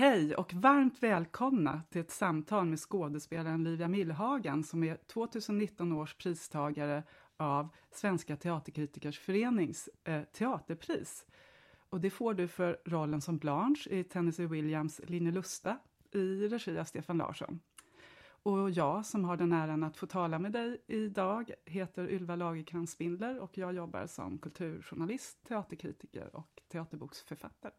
Hej och varmt välkomna till ett samtal med skådespelaren Livia Millhagen som är 2019 års pristagare av Svenska Teaterkritikers Förenings eh, teaterpris. Och det får du för rollen som Blanche i Tennessee Williams Linnelusta i regi av Stefan Larsson. Och jag som har den äran att få tala med dig idag heter Ylva Lagercrantz Spindler och jag jobbar som kulturjournalist, teaterkritiker och teaterboksförfattare.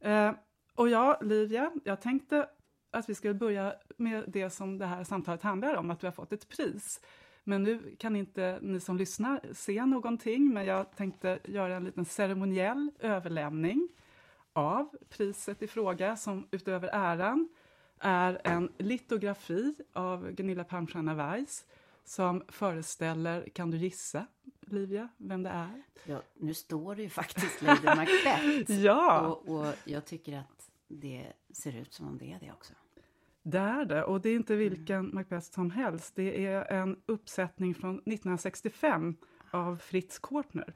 Eh, och ja, Livia, jag tänkte att vi skulle börja med det som det här samtalet handlar om, att du har fått ett pris. Men nu kan inte ni som lyssnar se någonting, men jag tänkte göra en liten ceremoniell överlämning av priset i fråga, som utöver äran är en litografi av Gunilla Palmstierna Weiss som föreställer, kan du gissa, Livia, vem det är? Ja, nu står det ju faktiskt Lady Macbeth. ja! Och, och jag tycker att det ser ut som om det är det också. Det är det, och det är inte vilken mm. Macbeth som helst. Det är en uppsättning från 1965 av Fritz Kortner.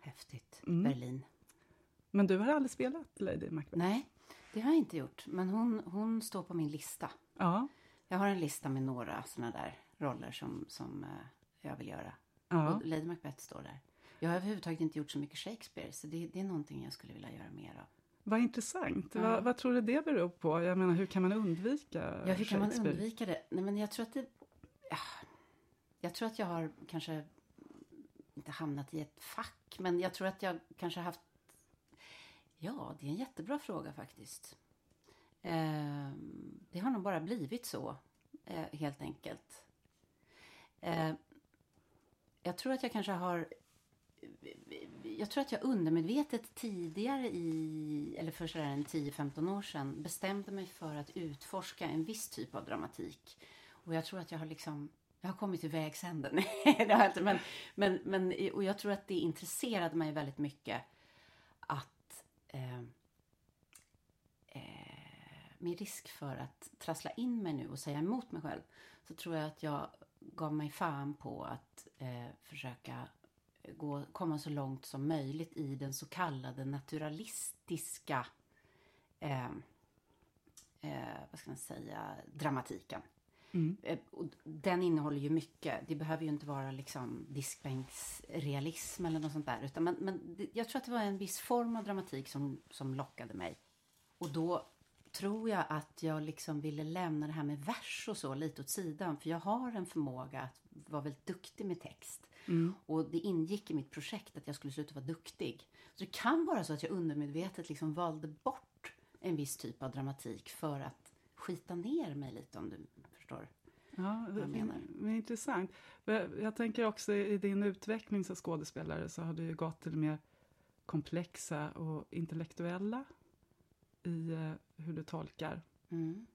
Häftigt. Mm. Berlin. Men du har aldrig spelat Lady Macbeth? Nej, det har jag inte gjort. Men hon, hon står på min lista. Ja. Jag har en lista med några såna där roller som, som uh, jag vill göra. Ja. Och Lady Macbeth står där. Jag har överhuvudtaget inte gjort så mycket Shakespeare, så det, det är någonting jag skulle vilja göra mer av. Vad intressant. Ja. Vad, vad, tror du det beror på? Jag menar, hur kan man undvika Ja, hur kan man undvika det? Nej, men jag tror att det... Ja, jag tror att jag har kanske inte hamnat i ett fack, men jag tror att jag kanske haft... Ja, det är en jättebra fråga faktiskt. Eh, det har nog bara blivit så, eh, helt enkelt. Eh, jag tror att jag kanske har jag tror att jag undermedvetet tidigare i, eller för sådär en 10-15 år sedan, bestämde mig för att utforska en viss typ av dramatik. Och jag tror att jag har liksom, jag har kommit till vägs ände. det har inte, men, men, men, och jag tror att det intresserade mig väldigt mycket att eh, eh, med risk för att trassla in mig nu och säga emot mig själv så tror jag att jag gav mig fan på att eh, försöka gå, komma så långt som möjligt i den så kallade naturalistiska eh, eh, vad ska man säga, dramatiken. Mm. Eh, den innehåller ju mycket. Det behöver ju inte vara liksom diskbänksrealism eller något sånt där. Utan men, men jag tror att det var en viss form av dramatik som, som lockade mig. Och då tror jag att jag liksom ville lämna det här med vers och så lite åt sidan. För jag har en förmåga att vara väldigt duktig med text. Mm. Och det ingick i mitt projekt att jag skulle sluta vara duktig. Så det kan vara så att jag undermedvetet liksom valde bort en viss typ av dramatik för att skita ner mig lite om du förstår. Ja, det menar. Men intressant. Jag tänker också i din utveckling som skådespelare så har du ju gått till det mer komplexa och intellektuella i uh, hur du tolkar. Mm.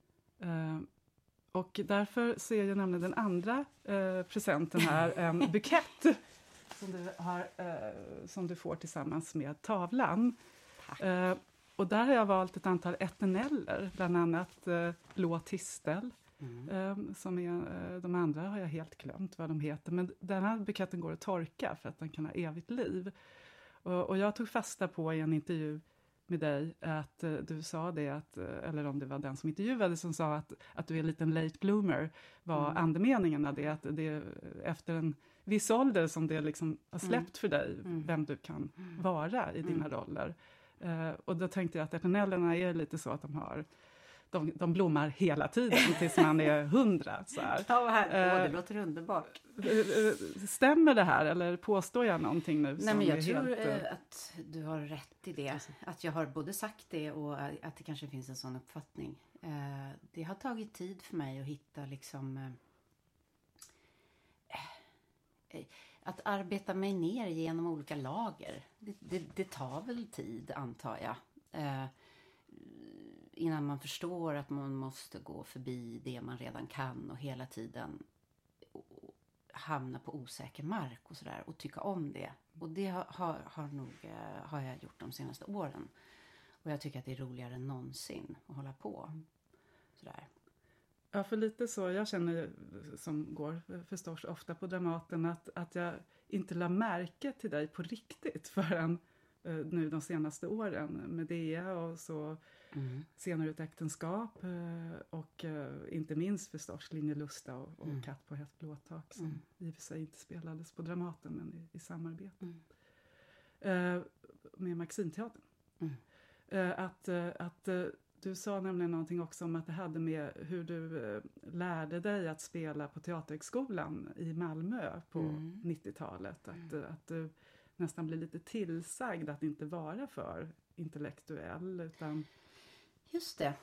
Och därför ser jag nämligen den andra uh, presenten här, en bukett som du, har, som du får tillsammans med tavlan. och där har jag valt ett antal eterneller, bland annat Blå tistel. Mm. som är, de andra har jag helt glömt vad de heter, men den här buketten går att torka för att den kan ha evigt liv. Och, och jag tog fasta på i en intervju med dig att uh, du sa det, att, uh, eller om det var den som intervjuade som sa att, att du är en liten late bloomer, var mm. andemeningen av det, att det är efter en viss ålder som det liksom har släppt mm. för dig mm. vem du kan mm. vara i dina mm. roller. Uh, och då tänkte jag att eternellerna är lite så att de har de, de blommar hela tiden tills man är hundra. Så här. Ja, här, det låter underbart. Stämmer det här eller påstår jag någonting nu? Nej, men jag tror helt, uh, att du har rätt i det. Att jag har både sagt det och att det kanske finns en sån uppfattning. Det har tagit tid för mig att hitta liksom att arbeta mig ner genom olika lager. Det, det, det tar väl tid antar jag innan man förstår att man måste gå förbi det man redan kan och hela tiden hamna på osäker mark och sådär och tycka om det. Och det har, har, har, nog, eh, har jag gjort de senaste åren. Och jag tycker att det är roligare än någonsin att hålla på. Sådär. Ja, för lite så. Jag känner som går förstås ofta på Dramaten att, att jag inte la märke till dig på riktigt förrän eh, nu de senaste åren. med Dea och så mm. senare ett äktenskap eh, och eh, inte minst förstås Linje Lusta och, och mm. Katt på hett blåtak som mm. i och för sig inte spelades på Dramaten men i, i samarbete. Mm. Eh, med Maximteatern. Mm. Att, att du sa nämligen någonting också om att det hade med hur du lärde dig att spela på Teaterhögskolan i Malmö på mm. 90-talet. Att, mm. att du nästan blir lite tillsagd att inte vara för intellektuell utan... Just det.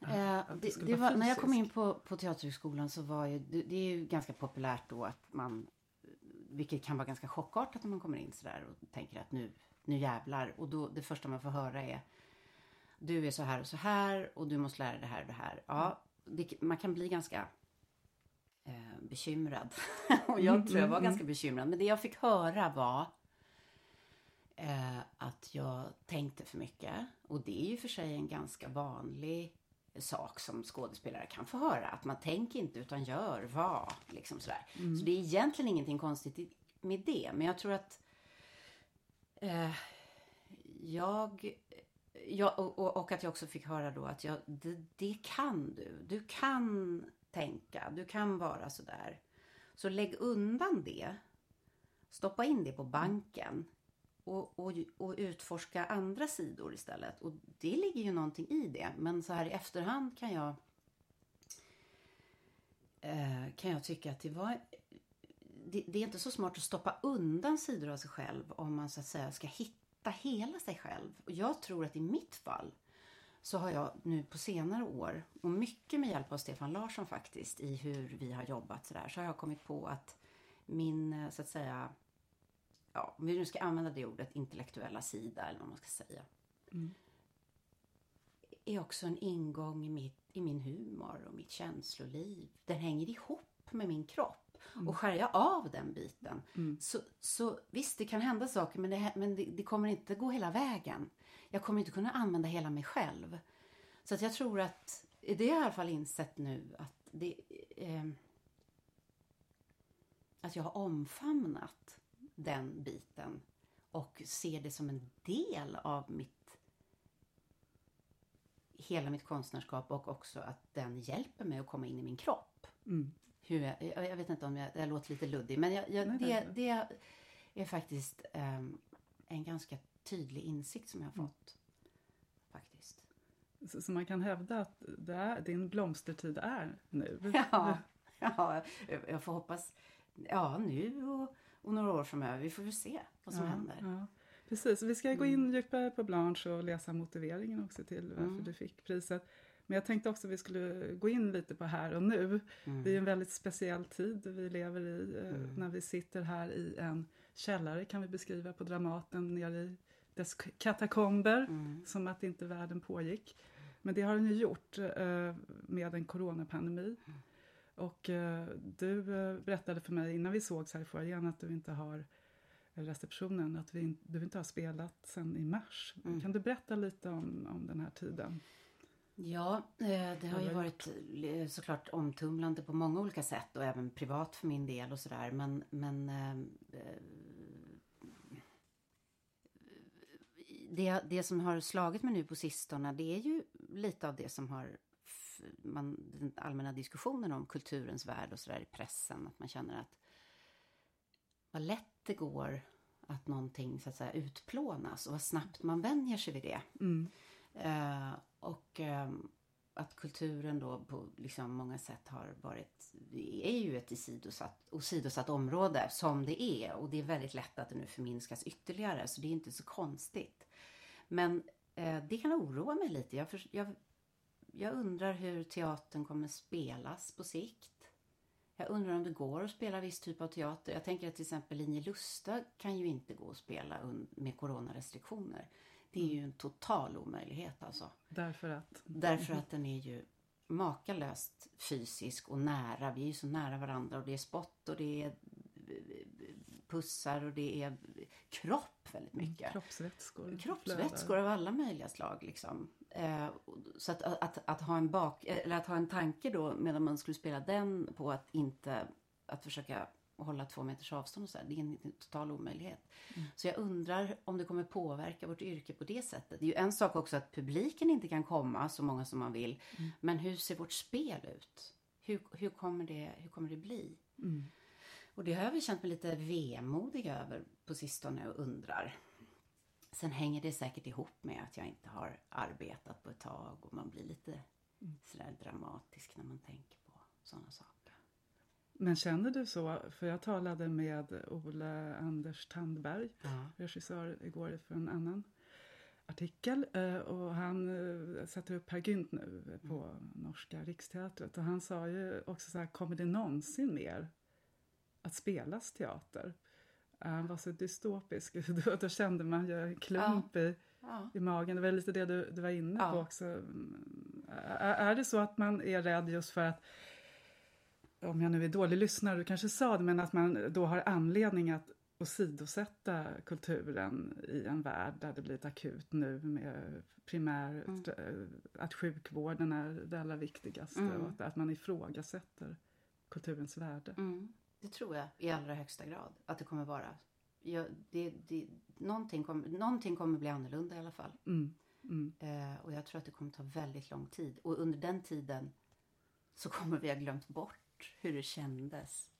Eh, det, det var, när jag kom in på, på Teaterhögskolan så var ju, det, det, är ju ganska populärt då att man, vilket kan vara ganska chockartat när man kommer in sådär och tänker att nu, nu jävlar. Och då det första man får höra är du är så här och så här och du måste lära dig det här och det här. Ja, det, man kan bli ganska eh, bekymrad. och jag mm, tror jag var mm, ganska mm. bekymrad. Men det jag fick höra var eh, att jag tänkte för mycket. Och det är ju för sig en ganska vanlig sak som skådespelare kan få höra. Att man tänker inte utan gör, vad, liksom sådär. Mm. Så det är egentligen ingenting konstigt med det. Men jag tror att eh, jag ja, och, och, att jag också fick höra då att jag, det, det, kan du. Du kan tänka, du kan vara sådär. Så lägg undan det. Stoppa in det på banken. Och, och, och utforska andra sidor istället. Och det ligger ju någonting i det. Men så här i efterhand kan jag eh, kan jag tycka att det var det, det, är inte så smart att stoppa undan sidor av sig själv om man så att säga ska hitta hela sig själv. Och jag tror att i mitt fall så har jag nu på senare år, och mycket med hjälp av Stefan Larsson faktiskt, i hur vi har jobbat sådär, så har jag kommit på att min, eh, så att säga, ja, om vi nu ska använda det ordet, intellektuella sida eller vad man ska säga. Mm. Är också en ingång i, mitt, i min humor och mitt känsloliv. Den hänger ihop med min kropp. Mm. Och skär jag av den biten mm. så, så visst, det kan hända saker men, det, men det, det, kommer inte gå hela vägen. Jag kommer inte kunna använda hela mig själv. Så att jag tror att, det har jag i alla fall insett nu att det eh, att jag har omfamnat den biten och ser det som en del av mitt hela mitt konstnärskap och också att den hjälper mig att komma in i min kropp. Mm hur jag, jag vet inte om jag, jag låter lite luddig, men jag, jag, det, det, är faktiskt um, en ganska tydlig insikt som jag har mm. fått. Mm. Faktiskt. Så, så, man kan hävda att det är, din blomstertid är nu? Ja, ja jag får hoppas. Ja, nu och, och några år framöver. Vi får väl se vad som ja, händer. Ja. Precis, vi ska gå in mm. djupare på Blanche och läsa motiveringen också till varför mm. du fick priset. Men jag tänkte också att vi skulle gå in lite på här och nu. Mm. Det är en väldigt speciell tid vi lever i eh, mm. när vi sitter här i en källare kan vi beskriva på Dramaten nere i dess katakomber mm. som att inte världen pågick. Men det har den ju gjort eh, med en coronapandemi. Och eh, du eh, berättade för mig innan vi sågs här i förrgen att du inte har receptionen, att vi, du inte har spelat sedan i mars. Mm. Kan du berätta lite om, om den här tiden? Ja, eh, det har ju varit eh, såklart omtumlande på många olika sätt och även privat för min del och sådär. Men, men eh, det, det som har slagit mig nu på sistone det är ju lite av det som har man, den allmänna diskussionen om kulturens värld och sådär i pressen. Att man känner att vad lätt det går att någonting så att säga utplånas och vad snabbt man vänjer sig vid det. Mm. Uh, och eh, att kulturen då på liksom många sätt har varit, är ju ett isidosatt, osidosatt område som det är. Och det är väldigt lätt att det nu förminskas ytterligare, så det är inte så konstigt. Men eh, det kan oroa mig lite. Jag, för, jag, jag undrar hur teatern kommer spelas på sikt. Jag undrar om det går att spela viss typ av teater. Jag tänker att till exempel Linje Lusta kan ju inte gå att spela med coronarestriktioner. Det är ju en total omöjlighet alltså. Därför att? Därför att den är ju makalöst fysisk och nära. Vi är ju så nära varandra och det är spott och det är pussar och det är kropp väldigt mm, mycket. Kroppsvätskor. Kroppsvätskor av alla möjliga slag liksom. Eh, så att, att, att, ha en bak, eller att ha en tanke då medan man skulle spela den på att inte, att försöka hålla två meters avstånd och så här. Det är en total omöjlighet. Mm. Så jag undrar om det kommer påverka vårt yrke på det sättet. Det är ju en sak också att publiken inte kan komma så många som man vill. Mm. Men hur ser vårt spel ut? Hur, hur, kommer, det, hur kommer det bli? Mm. Och det har jag väl känt mig lite vemodig över på sistone och undrar. Sen hänger det säkert ihop med att jag inte har arbetat på ett tag och man blir lite mm. sådär dramatisk när man tänker på sådana saker. Men känner du så? För jag talade med Ole Anders Tandberg, ja. regissör, igår för en annan artikel. Eh, och han eh, sätter upp Per Gynt nu på mm. Norska Riksteatret. Och han sa ju också så här, kommer det någonsin mer att spelas teater? Han var så dystopisk. Då, då kände man ju en klump ja. I, ja. i magen. Det var lite det du, du var inne ja. på också. Är, är det så att man är rädd just för att om jag nu är dålig lyssnare, du kanske sa det, men att man då har anledning att åsidosätta kulturen i en värld där det blir ett akut nu med primär, mm. att sjukvården är det allra viktigaste mm. och att, att man ifrågasätter kulturens värde. Mm. Det tror jag i allra högsta grad att det kommer vara. Ja, det, det, någonting, kom, någonting kommer bli annorlunda i alla fall. Mm. Mm. Eh, och jag tror att det kommer ta väldigt lång tid. Och under den tiden så kommer vi ha glömt bort hur det kändes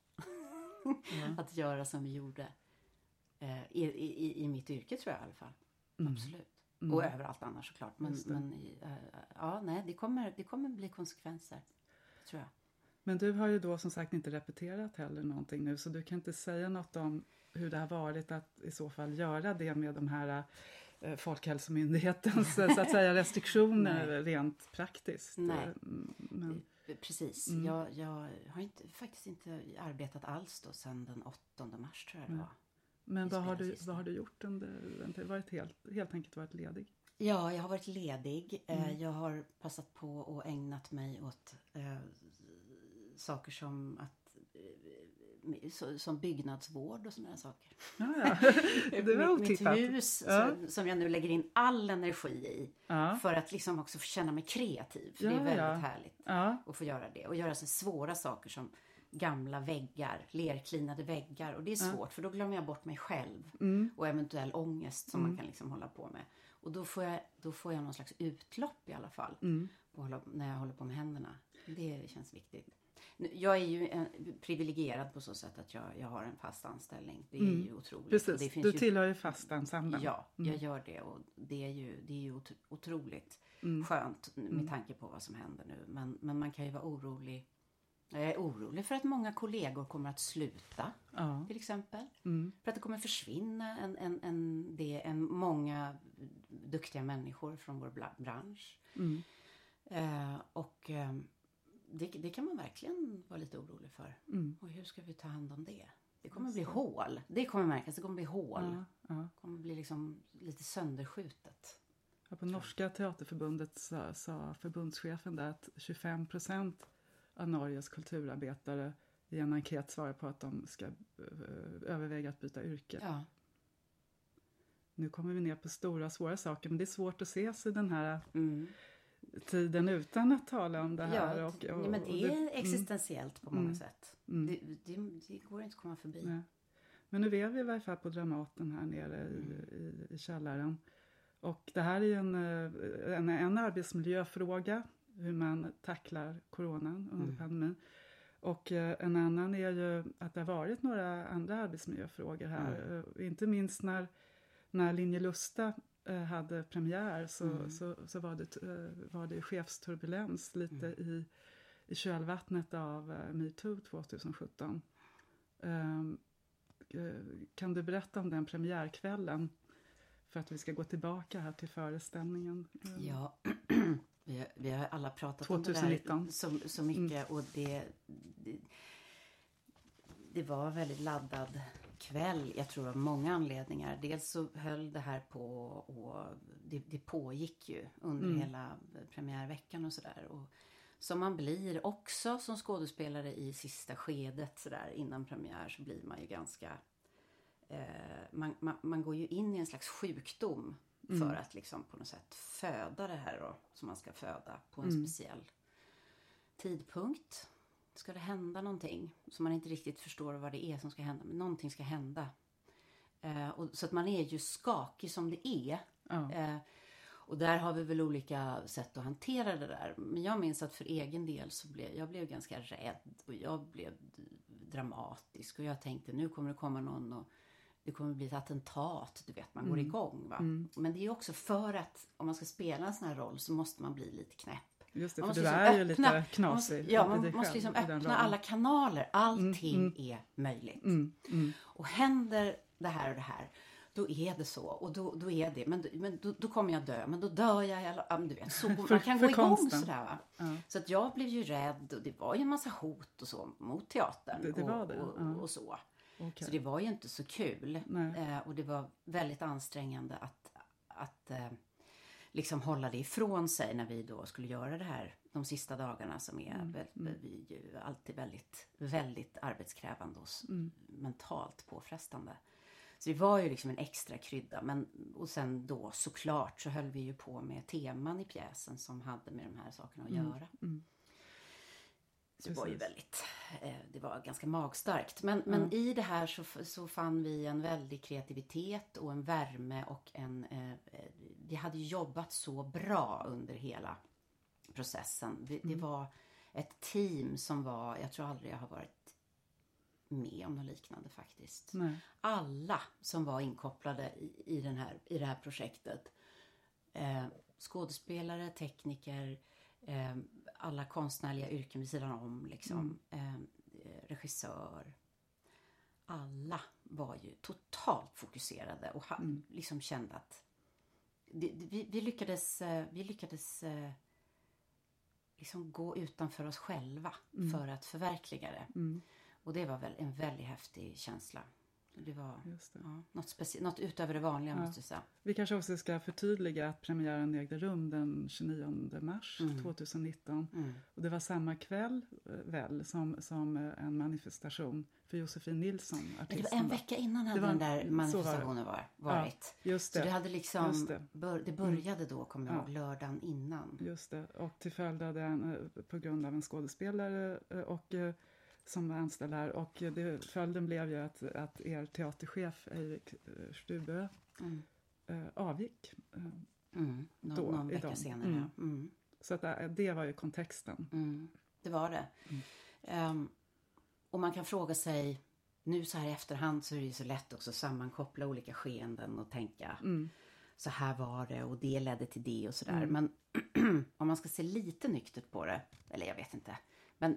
mm. att göra som vi gjorde. Eh, i, i, I mitt yrke tror jag i alla fall. Mm. Absolut. Mm. Och överallt annars såklart. Men, men uh, ja, nej, det kommer, det kommer bli konsekvenser. Tror jag. Men du har ju då som sagt inte repeterat heller någonting nu så du kan inte säga något om hur det har varit att i så fall göra det med de här eh, Folkhälsomyndighetens så att säga restriktioner rent praktiskt. Nej. Men, Precis. Mm. Jag, jag har inte, faktiskt inte arbetat alls då sedan den 8 mars tror jag det var. Men vad har, du, vad har du gjort under, varit helt, helt enkelt varit ledig? Ja, jag har varit ledig. Eh, mm. Jag har passat på och ägnat mig åt eh, saker som att eh, som byggnadsvård och sådana saker. Ja, ja. Det var otippat. Mitt hus ja. som, jag nu lägger in all energi i. Ja. För att liksom också känna mig kreativ. För det är väldigt härligt att få göra det. Och göra så svåra saker som gamla väggar, lerklinade väggar. Och det är svårt för då glömmer jag bort mig själv. Mm. Och eventuell ångest som mm. man kan liksom hålla på med. Och då får, jag, då får jag någon slags utlopp i alla fall. Mm. Hålla, när jag håller på med händerna. Det känns viktigt. Jag är ju en, privilegierad på så sätt att jag, jag har en fast anställning. Det är mm. ju otroligt. Precis, du tillhör ju fast ensemblen. Ja, mm. jag gör det och det är ju, det är ju otroligt mm. skönt med mm. tanke på vad som händer nu. Men, men man kan ju vara orolig. Jag är orolig för att många kollegor kommer att sluta ja. till exempel. Mm. För att det kommer försvinna en, en, en, det, en många duktiga människor från vår bransch. Mm. Eh, och eh, det, det, kan man verkligen vara lite orolig för. Mm. Och hur ska vi ta hand om det? Det kommer bli hål. Det kommer märkas. Det kommer bli hål. Ja, ja. Det kommer bli liksom lite sönderskjutet. Ja, på norska teaterförbundet sa, sa förbundschefen där att 25 procent av Norges kulturarbetare i en enkät svarar på att de ska överväga att byta yrke. Ja. Nu kommer vi ner på stora svåra saker men det är svårt att se sig den här mm tiden utan att tala om det här. Ja, och, och, men det är mm. existentiellt på många mm, sätt. Mm. Det, det, det, går inte att komma förbi. Nej. Men nu är vi i varje fall på Dramaten här nere i, mm. i, i källaren. Och det här är en, eh, en, en arbetsmiljöfråga, hur man tacklar coronan under mm. pandemin. Och eh, en annan är ju att det har varit några andra arbetsmiljöfrågor här. Mm. Eh, inte minst när, när Linje Lusta hade premiär så, mm. så, så var, det, eh, var det chefsturbulens lite mm. i, i kölvattnet av uh, metoo 2017. Um, kan du berätta om den premiärkvällen? För att vi ska gå tillbaka här till föreställningen. Ja, vi har, vi har alla pratat 2019. om det där så, så mycket mm. och det, det, det var väldigt laddad kväll, jag tror av många anledningar. Dels så höll det här på och det, det pågick ju under mm. hela premiärveckan och sådär. Som man blir också som skådespelare i sista skedet sådär innan premiär så blir man ju ganska... Eh, man, man, man, går ju in i en slags sjukdom mm. för att liksom på något sätt föda det här då, som man ska föda på en mm. speciell tidpunkt. Ska det hända någonting som man inte riktigt förstår vad det är som ska hända. Men någonting ska hända. Eh, och, så att man är ju skakig som det är. Ja. Eh, och där har vi väl olika sätt att hantera det där. Men jag minns att för egen del så blev jag blev ganska rädd och jag blev dramatisk. Och jag tänkte nu kommer det komma någon och det kommer bli ett attentat. Du vet, man går Mm. igång. Va? Men det är också för att om man ska spela en sån här roll så måste man bli lite knäpp. Just det, Man för måste du liksom är ju öppna- lite Man knasig ja, i man dig måste själv liksom öppna alla kanaler. Allting mm. är möjligt. Mm, mm, Och händer det här och det här, då är det så. Och då, då är det, men, men då, då kommer jag dö. Men då dör jag ja, men Du vet, så, man kan för gå igång konsten. sådär. Va? Ja. Så att jag blev ju rädd och det var ju en massa hot och så mot teatern. Det- det och, det, och, ja. och så. okej. Så det var ju inte så kul. Eh, och det var väldigt ansträngande att, att eh, liksom hålla det ifrån sig när vi då skulle göra det här de sista dagarna som är Mm, väl, vi är ju alltid väldigt, väldigt arbetskrävande och Mm. mentalt påfrestande. Så det var ju liksom en extra krydda. Men, och sen då såklart så höll vi ju på med teman i pjäsen som hade med de här sakerna att göra. mm. Så det var ju väldigt, eh, det var ganska magstarkt. Men, men i det här så, så fann vi en väldig kreativitet och en värme och en, eh, eh, vi hade jobbat så bra under hela processen. Vi, Mm. Det var ett team som var, jag tror aldrig jag har varit med om något liknande faktiskt. Nej. Alla som var inkopplade i, i, den här, i det här projektet. Eh, skådespelare, tekniker, eh, alla konstnärliga yrken vid sidan om. Liksom. Eh, regissör. Alla var ju totalt fokuserade och ha, liksom kände att det, det, vi, vi lyckades, eh, vi lyckades eh, liksom gå utanför oss själva för att förverkliga det. Mm. Och det var väl en väldigt häftig känsla. Det var Just det. ja, något, speci- något utöver det vanliga måste jag säga. Vi kanske också ska förtydliga att premiären ägde rum den 29 mars Mm. 2019. Mm. Och det var samma kväll eh, väl som, som eh, en manifestation för Josefin Nilsson, Men det artisten. var en vecka innan hade var- den där det. manifestationen var, varit. Just Så det det, hade liksom, Just det. Mm. Bör, det började då, kommer jag Ja. ihåg, lördagen innan. just det. Och till följd av den, eh, på grund av en skådespelare och, som var anställd här. Och eh, det, följden blev ju att, att er teaterchef Erik eh, Stubö Mm. eh, avgick. Eh, Mm. Nå, Då, någon vecka dem. senare. Mm. Mm. Så att det, det var ju kontexten. Mm. Det var det. Ehm, och man kan fråga sig, nu så här i efterhand så är det ju så lätt också att sammankoppla olika skeenden och tänka så här var det och det ledde till det och sådär. Men om man ska se lite nyktert på det, eller jag vet inte. Men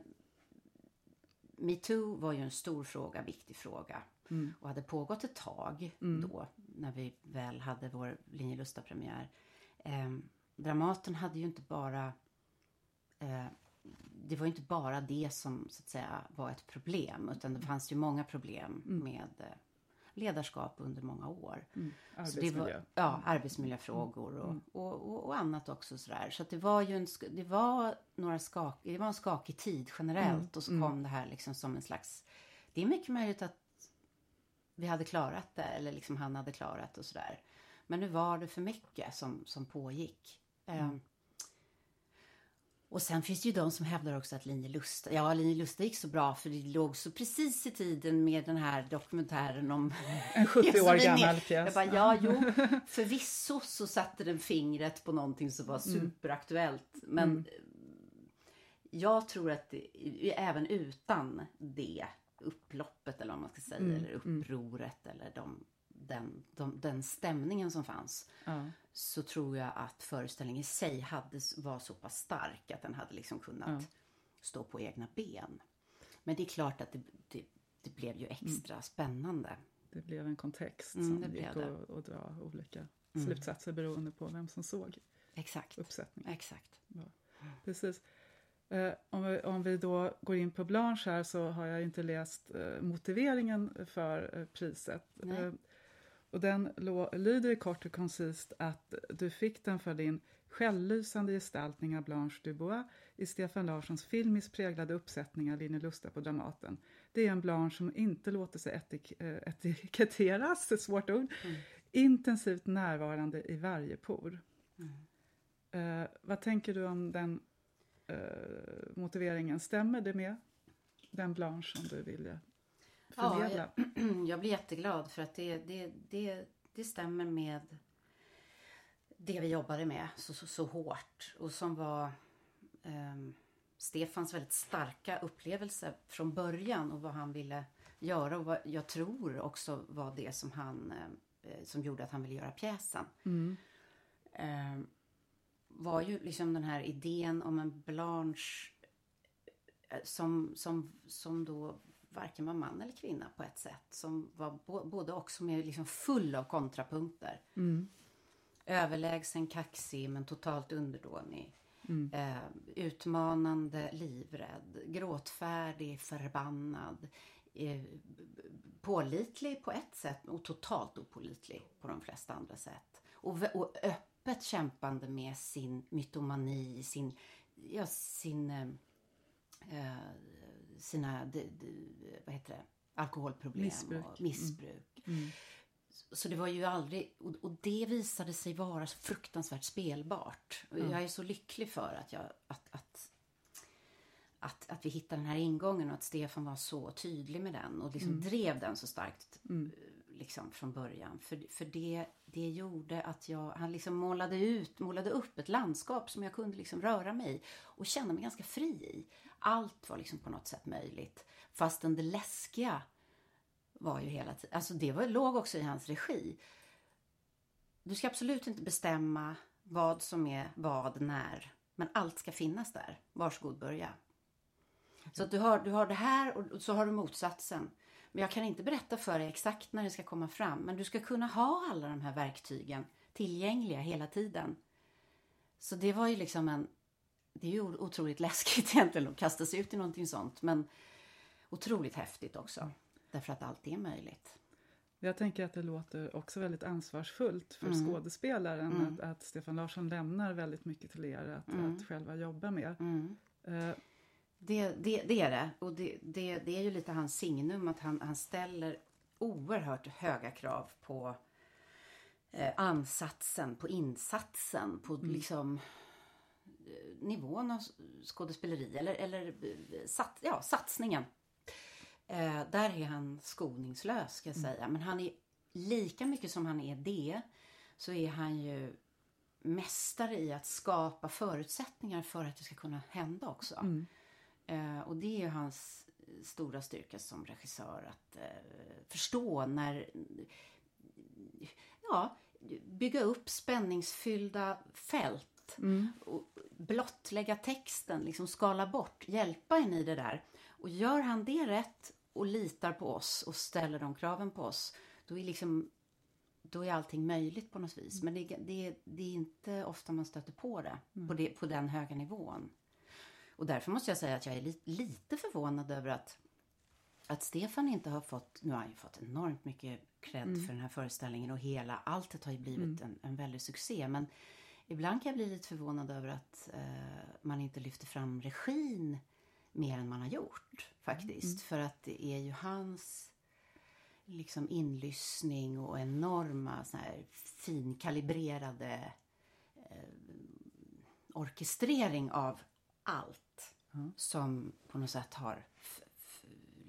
metoo var ju en stor fråga, viktig fråga. Mm. Och hade pågått ett tag Mm. då, när vi väl hade vår Linje Lusta-premiär. Eh, Dramaten hade ju inte bara... Eh, det var ju inte bara det som så att säga var ett problem, utan det fanns ju många problem med eh, ledarskap under många år. Mm. Så det Arbetsmiljö. var, ja, arbetsmiljöfrågor och, Mm. och, och, och annat också sådär. Så det var ju en, det var några skak, det var en skakig tid generellt Mm. och så Mm. kom det här liksom som en slags, det är mycket möjligt att vi hade klarat det eller liksom han hade klarat och sådär. Men nu var det för mycket som, som pågick. Ehm, och sen finns det ju de som hävdar också att Linje Lusta, ja Linje Lusta gick så bra för det låg så precis i tiden med den här dokumentären om En 70 år gammal pjäs. Jag bara, ja, jo, förvisso så satte den fingret på någonting som var Mm. superaktuellt. Men jag tror att det, även utan det upploppet eller vad man ska säga, Mm, eller upproret eller de, den, de, den stämningen som fanns Ja. så tror jag att föreställningen i sig hade, var så pass stark att den hade liksom kunnat Ja. stå på egna ben. Men det är klart att det, det, det blev ju extra spännande. Det blev en kontext Mm, som det gick att, att dra olika Mm. slutsatser beroende på vem som såg Exakt. uppsättningen. Exakt. Precis. Eh, om, vi, om vi då går in på Blanche här så har jag inte läst eh, motiveringen för eh, priset. Och den lyder kort och koncist att du fick den för din självlysande gestaltning av Blanche Dubois i Stefan Larssons filmiskt präglade uppsättning av Linje Lusta på Dramaten. Det är en Blanche som inte låter sig etik, eh, etiketteras, ett svårt ord, Mm. intensivt närvarande i varje por. Mm. Eh, vad tänker du om den eh, motiveringen? Stämmer det med den Blanche som du ville. Ja, jag, jag blir jätteglad för att det, det, det, det stämmer med det vi jobbade med så, så, så hårt och som var um, Stefans väldigt starka upplevelse från början och vad han ville göra och vad jag tror också var det som han eh, som gjorde att han ville göra pjäsen. Mm. Eh, var ju liksom den här idén om en Blanche eh, som, som, som då varken var man eller kvinna på ett sätt. Som var både och som är liksom full av kontrapunkter. Mm. Överlägsen, kaxig men totalt underdånig. Mm. Eh, utmanande, livrädd, gråtfärdig, förbannad. Eh, pålitlig på ett sätt och totalt opålitlig på de flesta andra sätt. Och, och öppet kämpande med sin mytomani, sin, ja, sin, eh, eh sina de, de, vad heter det? alkoholproblem missbruk. och missbruk. Mm. Mm. Så det var ju aldrig, och, det visade sig vara så fruktansvärt spelbart. Mm. Jag är så lycklig för att, jag, att, att, att, att vi hittade den här ingången och att Stefan var så tydlig med den och liksom drev den så starkt Mm. liksom från början. För, för det, det gjorde att jag, han liksom målade ut, målade upp ett landskap som jag kunde liksom röra mig i och känna mig ganska fri i. Allt var liksom på något sätt möjligt. Fastän det läskiga var ju hela tiden, alltså det var, låg också i hans regi. Du ska absolut inte bestämma vad som är vad när. Men allt ska finnas där. Varsågod börja. Så att du har, du har det här och så har du motsatsen. Men jag kan inte berätta för dig exakt när det ska komma fram. Men du ska kunna ha alla de här verktygen tillgängliga hela tiden. Så det var ju liksom en... Det är ju otroligt läskigt egentligen att kasta sig ut i någonting sånt. Men otroligt häftigt också. Därför att allt är möjligt. Jag tänker att det låter också väldigt ansvarsfullt för Mm. skådespelaren Mm. att, att Stefan Larsson lämnar väldigt mycket till er att, Mm. att själva jobba med. Mm. Eh, Det, det, det är det. Och det, det, det är ju lite hans signum att han, han ställer oerhört höga krav på eh, ansatsen, på insatsen, på liksom eh, nivån av skådespeleri eller, eller eh, sat, ja, satsningen. Eh, där är han skoningslös ska jag säga. Men han är lika mycket som han är det så är han ju mästare i att skapa förutsättningar för att det ska kunna hända också. mm. Eh, och det är ju hans stora styrka som regissör att eh, förstå när... Ja, bygga upp spänningsfyllda fält. Mm. Och blottlägga texten, liksom skala bort, hjälpa en i det där. Och gör han det rätt och litar på oss och ställer de kraven på oss, då är liksom då är allting möjligt på något vis. Men det, det, det är inte ofta man stöter på det, på det på den höga nivån. Och därför måste jag säga att jag är li, lite förvånad över att, att Stefan inte har fått, nu har han ju fått enormt mycket cred för den här föreställningen och hela, alltet har ju blivit en, en väldig succé. Men ibland kan jag bli lite förvånad över att eh, man inte lyfter fram regin mer än man har gjort faktiskt. För att det är ju hans liksom inlyssning och enorma så här finkalibrerade eh, orkestrering av allt Ja. som på något sätt har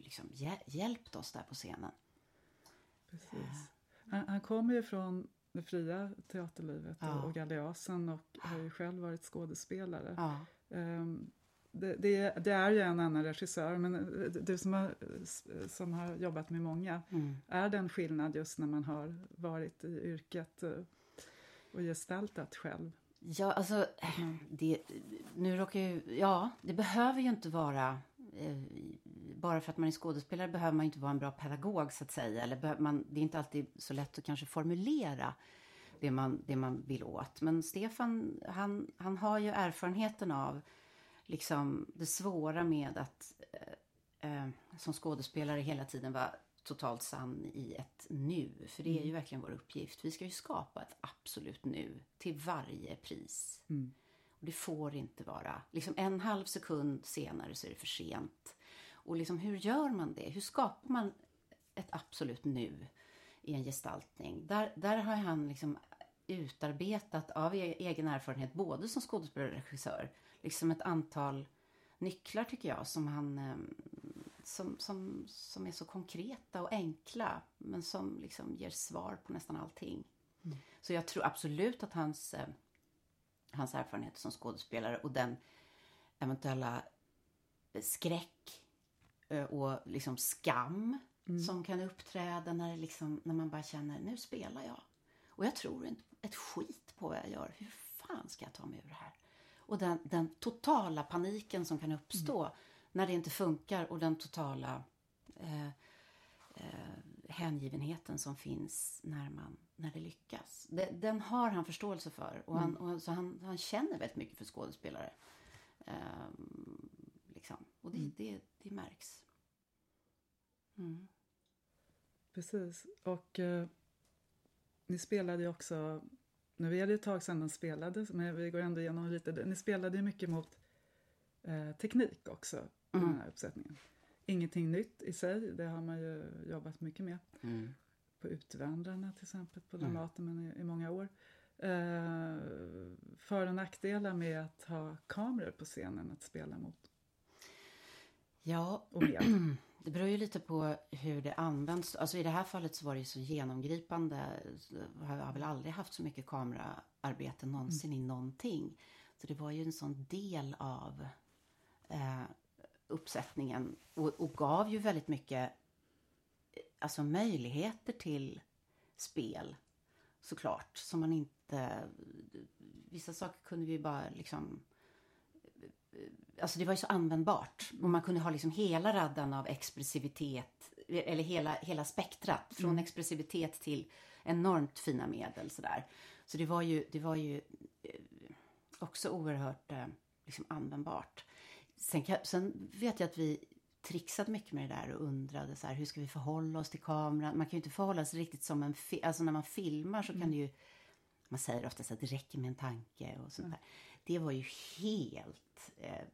liksom hjä- hjälpt oss där på scenen. Precis. Han, han kommer ju från det fria teaterlivet Ja. och, galeasen och har ju själv varit skådespelare. Ja. Ehm, det, det, det är ju en annan regissör, men eh, du som har, som har jobbat med många, Mm. är det en skillnad just när man har varit i yrket eh, och gestaltat själv? Ja, alltså, det, nu råkar ju, ja, det behöver ju inte vara, eh, bara för att man är skådespelare behöver man inte vara en bra pedagog så att säga. Eller man, det är inte alltid så lätt att kanske formulera det man, det man vill åt. Men Stefan, han, han har ju erfarenheten av liksom det svåra med att eh, eh, som skådespelare hela tiden vara totalt sann i ett nu. För det är ju verkligen vår uppgift. Vi ska ju skapa ett absolut nu till varje pris. Mm. Och det får inte vara, liksom en halv sekund senare så är det för sent. Och liksom hur gör man det? Hur skapar man ett absolut nu i en gestaltning? Där, där har han liksom utarbetat av e- egen erfarenhet, både som skådespelare och regissör, liksom ett antal nycklar tycker jag som han, eh, som, som, som är så konkreta och enkla men som liksom ger svar på nästan allting. Mm. Så jag tror absolut att hans, eh, hans erfarenhet som skådespelare och den eventuella skräck och liksom skam mm. som kan uppträda när, liksom, när man bara känner nu spelar jag. Och jag tror inte ett skit på vad jag gör. Hur fan ska jag ta mig ur det här? Och den, den totala paniken som kan uppstå mm. när det inte funkar och den totala eh, eh, hängivenheten som finns när, man, när det lyckas. Det, den har han förståelse för och, han, mm. och så han, han känner väldigt mycket för skådespelare. Eh, liksom. Och det, mm. det, det märks. Mm. Precis. Och eh, ni spelade ju också nu är det ett tag sedan den spelades, men vi går ändå igenom lite. Ni spelade ju mycket mot eh, teknik också i mm. den här uppsättningen. Ingenting nytt i sig, det har man ju jobbat mycket med. Mm. På Utvandrarna till exempel, på mm. Dramaten, men i, i, många år. Eh, för och nackdelar med att ha kameror på scenen att spela mot? Ja, med. Det beror ju lite på hur det används. Alltså i det här fallet så var det ju så genomgripande. Jag har väl aldrig haft så mycket kameraarbete någonsin mm. i någonting. Så det var ju en sån del av eh, uppsättningen och, och, gav ju väldigt mycket alltså möjligheter till spel såklart. Som man inte... Vissa saker kunde vi bara liksom alltså det var ju så användbart. Och man kunde ha liksom hela raddan av expressivitet, eller hela, hela spektrat. Från mm. expressivitet till enormt fina medel sådär. Så det var ju, det var ju eh, också oerhört eh, liksom användbart. Sen, sen vet jag att vi trixade mycket med det där och undrade så här, hur ska vi förhålla oss till kameran? Man kan ju inte förhålla sig riktigt som en Alltså när man filmar så kan mm. det ju man säger ofta att det räcker med en tanke och sånt mm. där. Det var ju helt eh,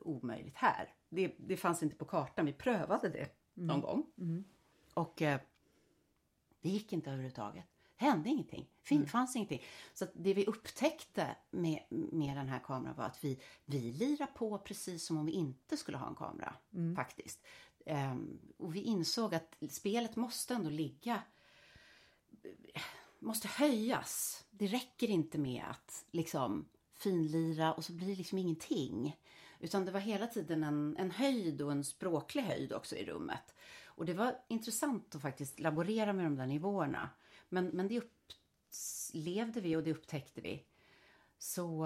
omöjligt här. Det, det fanns inte på kartan. Vi prövade det mm. någon gång. Mm. Och eh, det gick inte överhuvudtaget. Det hände ingenting. Det mm. fanns ingenting. Så det vi upptäckte med, med den här kameran var att vi, vi lirar på precis som om vi inte skulle ha en kamera. Mm. Faktiskt. Um, och vi insåg att spelet måste ändå ligga måste höjas. Det räcker inte med att liksom finlira och så blir det liksom ingenting. Utan det var hela tiden en, en höjd och en språklig höjd också i rummet. Och det var intressant att faktiskt laborera med de där nivåerna. Men, men det upplevde vi och det upptäckte vi. Så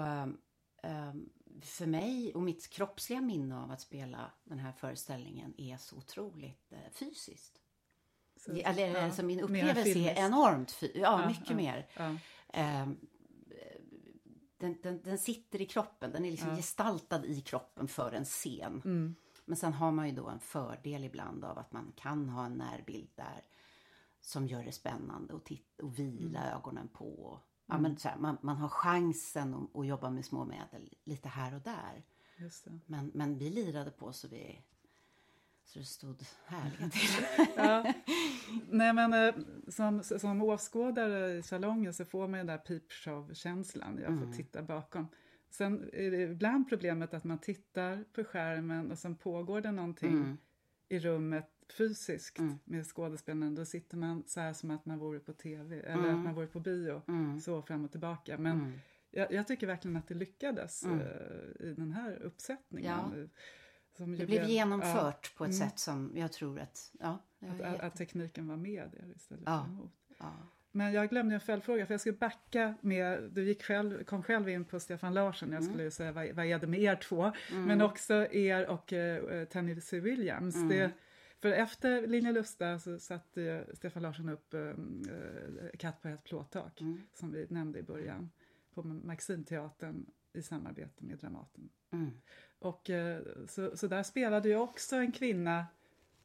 ehm, för mig och mitt kroppsliga minne av att spela den här föreställningen är så otroligt eh, fysiskt. Så, eller, ja, alltså min upplevelse är enormt, ja, ja mycket mer. Eh, den, den, den, sitter i kroppen, den är liksom gestaltad i kroppen för en scen. Mm. Men sen har man ju då en fördel ibland av att man kan ha en närbild där som gör det spännande och, titta, och vila mm. ögonen på. Ja, mm. men så här, man, man har chansen att, att, jobba med små medel lite här och där. Men, men vi lirade på så vi så det stod härliga till. ja. Nej, men, eh, som, som åskådare i salongen så får man den där peepshow-känslan. Jag får mm. titta bakom. Sen är det ibland problemet att man tittar på skärmen och sen pågår det någonting mm. i rummet fysiskt mm. med skådespelaren. Då sitter man så här som att man vore på tv eller att mm. man vore på bio. Mm. Så fram och tillbaka. Men mm. jag, jag, tycker verkligen att det lyckades uh, i den här uppsättningen. Ja det blev, genomfört ja, på ett mm. sätt som jag tror att... Ja, att, att, att, tekniken var med där istället ja, för emot. Ja. Men jag glömde en följdfråga, för jag skulle backa med... Du gick själv, kom själv in på Stefan Larsson, jag skulle mm. säga vad, vad är det med er två? Mm. Men också er och uh, Tennessee Williams. Mm. Det, för efter Linje Lusta så satte Stefan Larsson upp uh, Katt på ett plåttak, mm. som vi nämnde i början, på Maximteatern i samarbete med Dramaten. Mm. Och, eh, så, så där spelade ju också en kvinna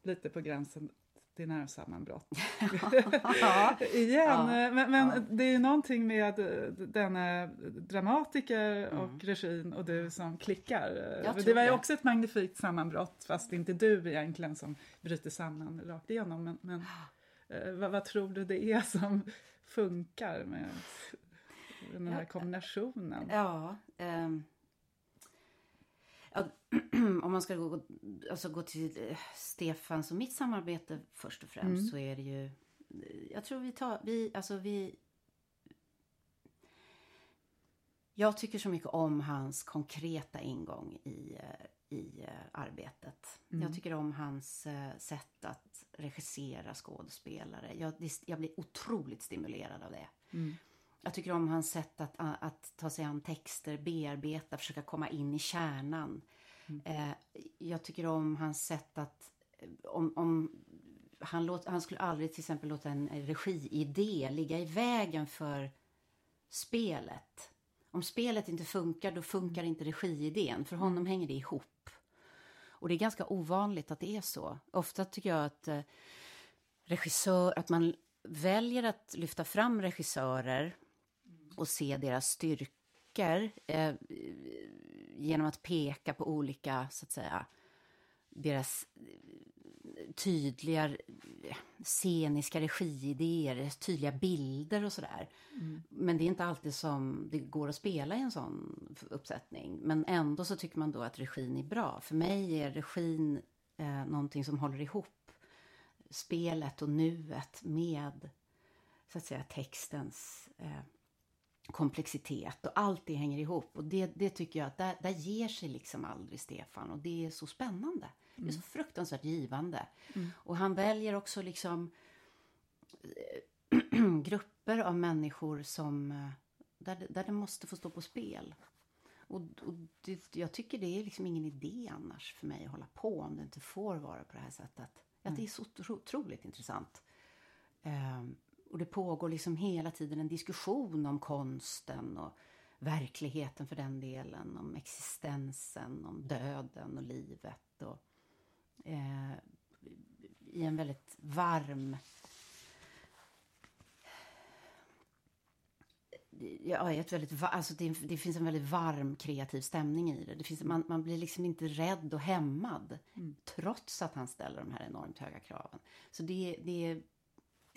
lite på gränsen till nervsammanbrott. Igen. Ja, men, men ja. det är ju någonting med eh, denna dramatiker mm. och regin och du som klickar. Det var ju också ett magnifikt sammanbrott fast inte du egentligen som bryter samman rakt igenom. Men, men eh, vad, vad, tror du det är som funkar med den här kombinationen? Ja, um om man ska gå, alltså gå till eh, Stefans och mitt samarbete först och främst Mm. så är det ju... eh, Jag tror vi tar... Vi, alltså vi... Jag tycker så mycket om hans konkreta ingång i, eh, i arbetet. Mm. Jag tycker om hans sätt att regissera skådespelare. Jag, jag blir otroligt stimulerad av det. Mm. Jag tycker om hans sätt att, att ta sig an texter, bearbeta, försöka komma in i kärnan. Eh, jag tycker om hans sätt att... Om, om, han, låt, han skulle aldrig till exempel låta en regiidé ligga i vägen för spelet. Om spelet inte funkar, då funkar inte regiidén. För honom hänger det ihop. Och det är ganska ovanligt att det är så. Ofta tycker jag att eh, regissör, att man väljer att lyfta fram regissörer och se deras styrkor eh, genom att peka på olika, så att säga, deras eh, tydliga eh, sceniska regiidéer, tydliga bilder och sådär. Men det är inte alltid som det går att spela i en sån uppsättning. Men ändå så tycker man då att regin är bra. För mig är regin eh, någonting som håller ihop spelet och nuet med så att säga textens eh, komplexitet och allt det hänger ihop. Och det, det tycker jag att där, där ger sig liksom aldrig Stefan och det är så spännande. Det är så fruktansvärt givande. Och han väljer också liksom eh, grupper av människor som eh, där, där det måste få stå på spel. Och, och det, jag tycker det är liksom ingen idé annars för mig att hålla på om det inte får vara på det här sättet. Att det är så otro, otroligt intressant. Ehm, och det pågår liksom hela tiden en diskussion om konsten och verkligheten för den delen, om existensen, om döden och livet. Och, eh, I en väldigt varm... Ja, ett väldigt, alltså det, det finns en väldigt varm kreativ stämning i det. det finns, man, man blir liksom inte rädd och hämmad trots att han ställer de här enormt höga kraven. Så det, det,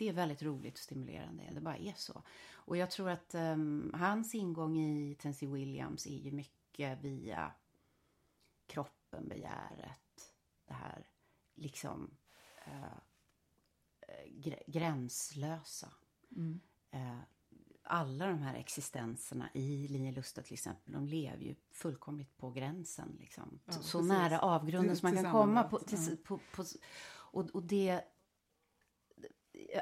det är väldigt roligt och stimulerande. Det bara är så. Och jag tror att ehm, hans ingång i Tennessee Williams är ju mycket via kroppen, begäret, det här liksom eh, eh, gr- gränslösa. Mm. Eh, alla de här existenserna i Linje Lusta till exempel, de lever ju fullkomligt på gränsen. Liksom. Ja, så precis. nära avgrunden som man kan komma på, till, på, på. Och, och det...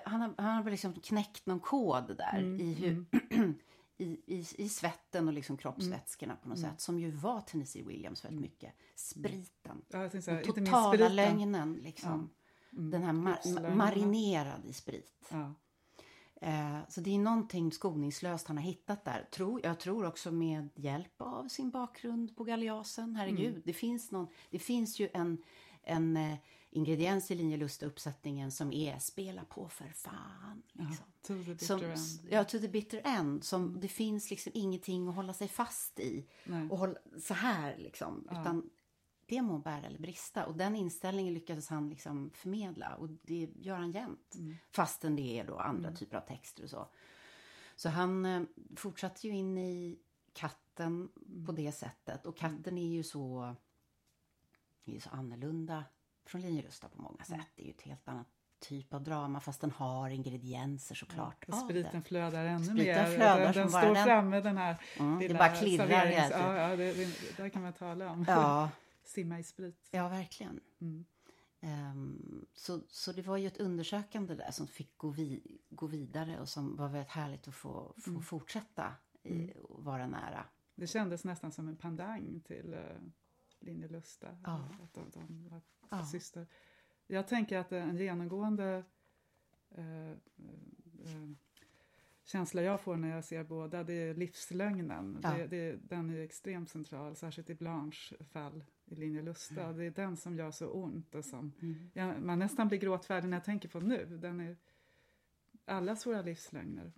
Han har, han har liksom knäckt någon kod där Mm, i, hur, i, i, i svetten och liksom kroppsvätskorna på något Mm. sätt. Som ju var Tennessee Williams väldigt mycket. Spriten. Ja, jag här, Den totala spriten. lögnen liksom. Mm. Den här ma- Livslögnerna. marinerad i sprit. Ja. Eh, så det är någonting skoningslöst han har hittat där. Tror, jag tror också med hjälp av sin bakgrund på Galeasen. Herregud, Mm. det, finns någon, det finns ju en, en eh, ingrediens i Linjelusta-uppsättningen som är spela på för fan. Ja, Liksom. to the bitter Som, end. ja, to the bitter end. Som det finns liksom ingenting att hålla sig fast i. Nej. Och hålla, så här liksom. Ja. Utan det må bära eller brista. Och den inställningen lyckades han liksom förmedla. Och det gör han jämt. Mm. Fastän det är då andra typer av texter och så. Så han eh, fortsatte ju in i katten Mm. på det sättet. Och katten är ju så, är ju så annorlunda från Linjelusta på många Mm. sätt. Det är ju ett helt annat typ av drama fast den har ingredienser såklart av spriten det. flödar ännu Spriten mer. flödar den som den står den. framme den här Mm, det lilla bara klirrar ja, ja, det, det, där kan man tala om. Ja, Simma i sprit. ja verkligen. Mm. Ehm, så, så det var ju ett undersökande där som fick gå, vi, gå vidare och som var väldigt härligt att få, få Mm. fortsätta i, och vara nära. Det kändes nästan som en pandang till uh, Linje Lusta. Ja. Att de, de var Ja. syster. Jag tänker att en genomgående eh, eh, känsla jag får när jag ser båda det är livslögnen. Ja. Det, det, den är extremt central, särskilt i Blanches fall i Linje Lusta. Mm. Det är den som gör så ont och som Mm. jag, man nästan blir gråtfärdig när jag tänker på nu. Den är allas våra livslögner.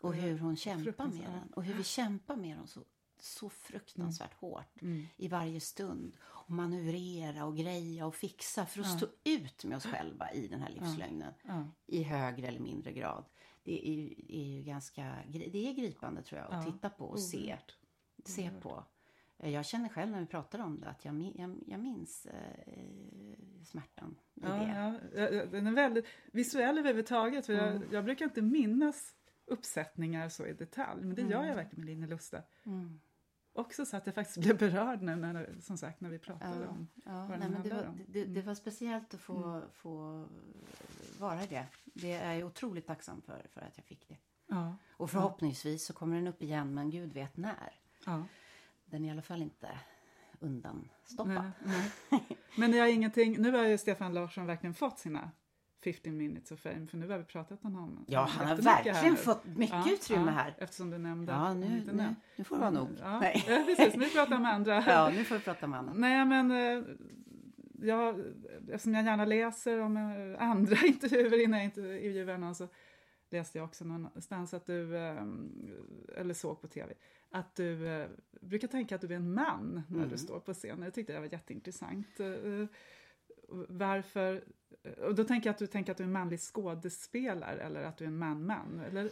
Och hur hon kämpar med den. Och hur vi kämpar med dem så, så fruktansvärt hårt Mm. i varje stund. Och manövrera och greja och fixa för att Ja. stå ut med oss själva i den här livslögnen. Ja. I högre eller mindre grad. Det är ju, är ju ganska det är gripande tror jag att titta på och se. Oerhört. se på. Jag känner själv när vi pratar om det att jag, jag, jag minns eh, smärtan i Ja, det. ja, den är väldigt visuell överhuvudtaget. För Mm. jag, jag brukar inte minnas uppsättningar så i detalj, men det gör jag verkligen med Linne Lusta. Mm. Också så att jag faktiskt blev berörd nu när, som sagt, när vi pratade Ja, om ja. vad Nej, den men det, var, om. Mm. det, det var speciellt att få, få vara det. Det är jag otroligt tacksam för, för att jag fick det. Ja, Och förhoppningsvis så kommer den upp igen, men gud vet när. ja. Den är i alla fall inte undanstoppad. Nej, nej. Men jag har ingenting, nu har ju Stefan Larsson verkligen fått sina 15 minutes of fame, för nu har vi pratat om honom. Ja, han har verkligen fått mycket utrymme här. Eftersom du nämnde Ja, nu, nu, nu får det vara nog. Ja, Nej. ja, precis. Nu pratar vi med andra. Ja, nu får vi prata med Anna. Nej, men eh, jag, eftersom jag gärna läser om eh, andra intervjuer innan jag intervjuar någon så läste jag också någonstans att du, eh, eller såg på tv, att du brukar tänka att du är en man när Mm. du står på scen. Det tyckte jag var jätteintressant. Varför? Och då tänker jag att du tänker att du är en manlig skådespelare eller att du är en man-man. Eller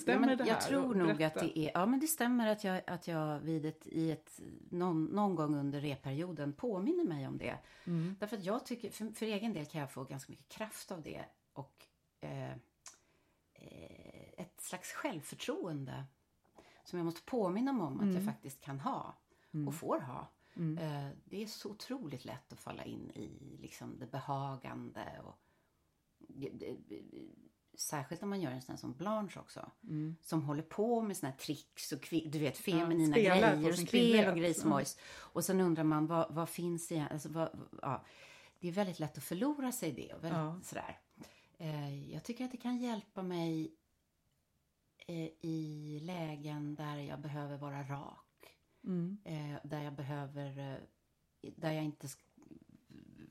stämmer Ja, det här? jag tror nog att det är, ja men det stämmer att jag, att jag vid ett, i ett, någon, någon gång under repperioden påminner mig om det. Mm. Därför att jag tycker, för, för egen del kan jag få ganska mycket kraft av det och eh, eh, ett slags självförtroende som jag måste påminna mig om att jag faktiskt kan ha och får ha. Mm. Eh, det är så otroligt lätt att falla in i liksom, det behagande och det, det, särskilt om man gör en sån som Blanche också. Mm. Som håller på med såna här tricks och du vet, feminina på grejer och spel och grejsmojs. Och sen undrar man vad, vad finns det alltså, vad, ja, Det är väldigt lätt att förlora sig i det. Och väldigt, Ja. sådär. Eh, jag tycker att det kan hjälpa mig eh, i lägen där jag behöver vara rak. Mm. Eh, där jag behöver, eh, där jag inte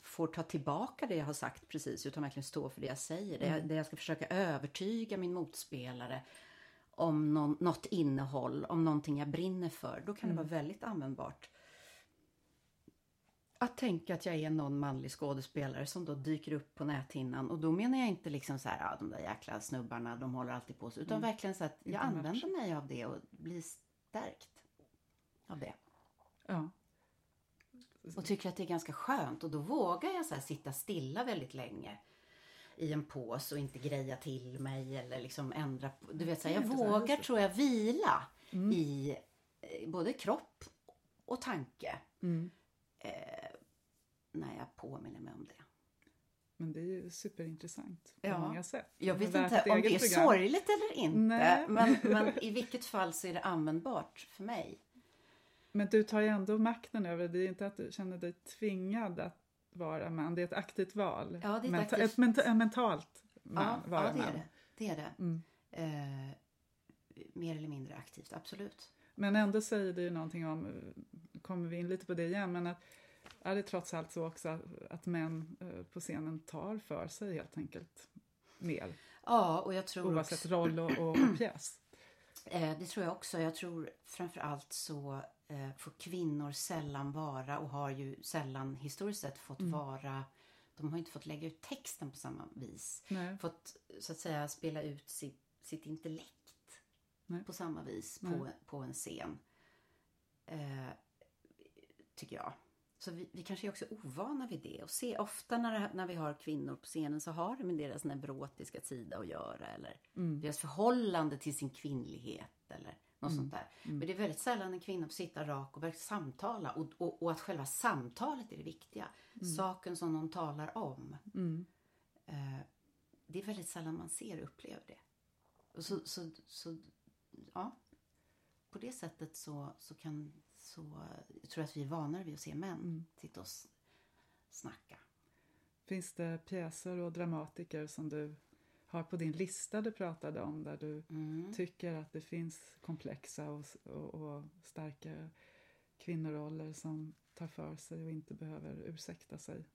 får ta tillbaka det jag har sagt precis utan verkligen stå för det jag säger. Där, jag, där jag ska försöka övertyga min motspelare om någon, något innehåll, om någonting jag brinner för. Då kan det vara väldigt användbart. Att tänka att jag är någon manlig skådespelare som då dyker upp på näthinnan. Och då menar jag inte liksom så här, ja, de där jäkla snubbarna, de håller alltid på sig. Utan verkligen så att jag match. använder mig av det och blir stärkt av det. Ja. Och tycker att det är ganska skönt. Och då vågar jag så sitta stilla väldigt länge i en pås och inte greja till mig eller liksom ändra på. Du vet, så här, jag vågar tror jag vila i eh, både kropp och tanke Mm. eh, när jag påminner mig om det. Men det är ju superintressant på Ja. många sätt. Jag vet inte om det är program. sorgligt eller inte. Men, men i vilket fall så är det användbart för mig. Men du tar ju ändå makten över det. Det är inte att du känner dig tvingad att vara man. Det är ett aktivt val. Ja, det är ett Menta- aktivt- ett menta- en mentalt man, Ja, vara ja det är man. det. Det är det. Mm. Eh, mer eller mindre aktivt, absolut. Men ändå säger det ju någonting om, kommer vi in lite på det igen, men att är det trots allt så också att, att män eh, på scenen tar för sig helt enkelt mer. Ja, och jag tror Oavsett också, roll och, och, pjäs. eh, det tror jag också. Jag tror framför allt så får kvinnor sällan vara och har ju sällan historiskt sett fått Mm. vara de har inte fått lägga ut texten på samma vis. Nej. Fått så att säga spela ut sitt, sitt intellekt Nej. på samma vis Nej. på, på en scen. Eh, tycker jag. Så vi, vi kanske är också ovana vid det. Och se, ofta när, det, när vi har kvinnor på scenen så har det med deras neurotiska sida att göra. Eller Mm. deras förhållande till sin kvinnlighet. Eller något sånt där. Men det är väldigt sällan en kvinna får sitta rak och verkligen samtala. Och, och, och att själva samtalet är det viktiga. Saken som de talar om. Mm. Eh, det är väldigt sällan man ser och upplever det. Och så, så, så ja. På det sättet så, så kan så jag tror att vi är vanare vid att se män Mm. sitta och snacka. Finns det pjäser och dramatiker som du har på din lista du pratade om där du Mm. tycker att det finns komplexa och, och, och starka kvinnoroller som tar för sig och inte behöver ursäkta sig.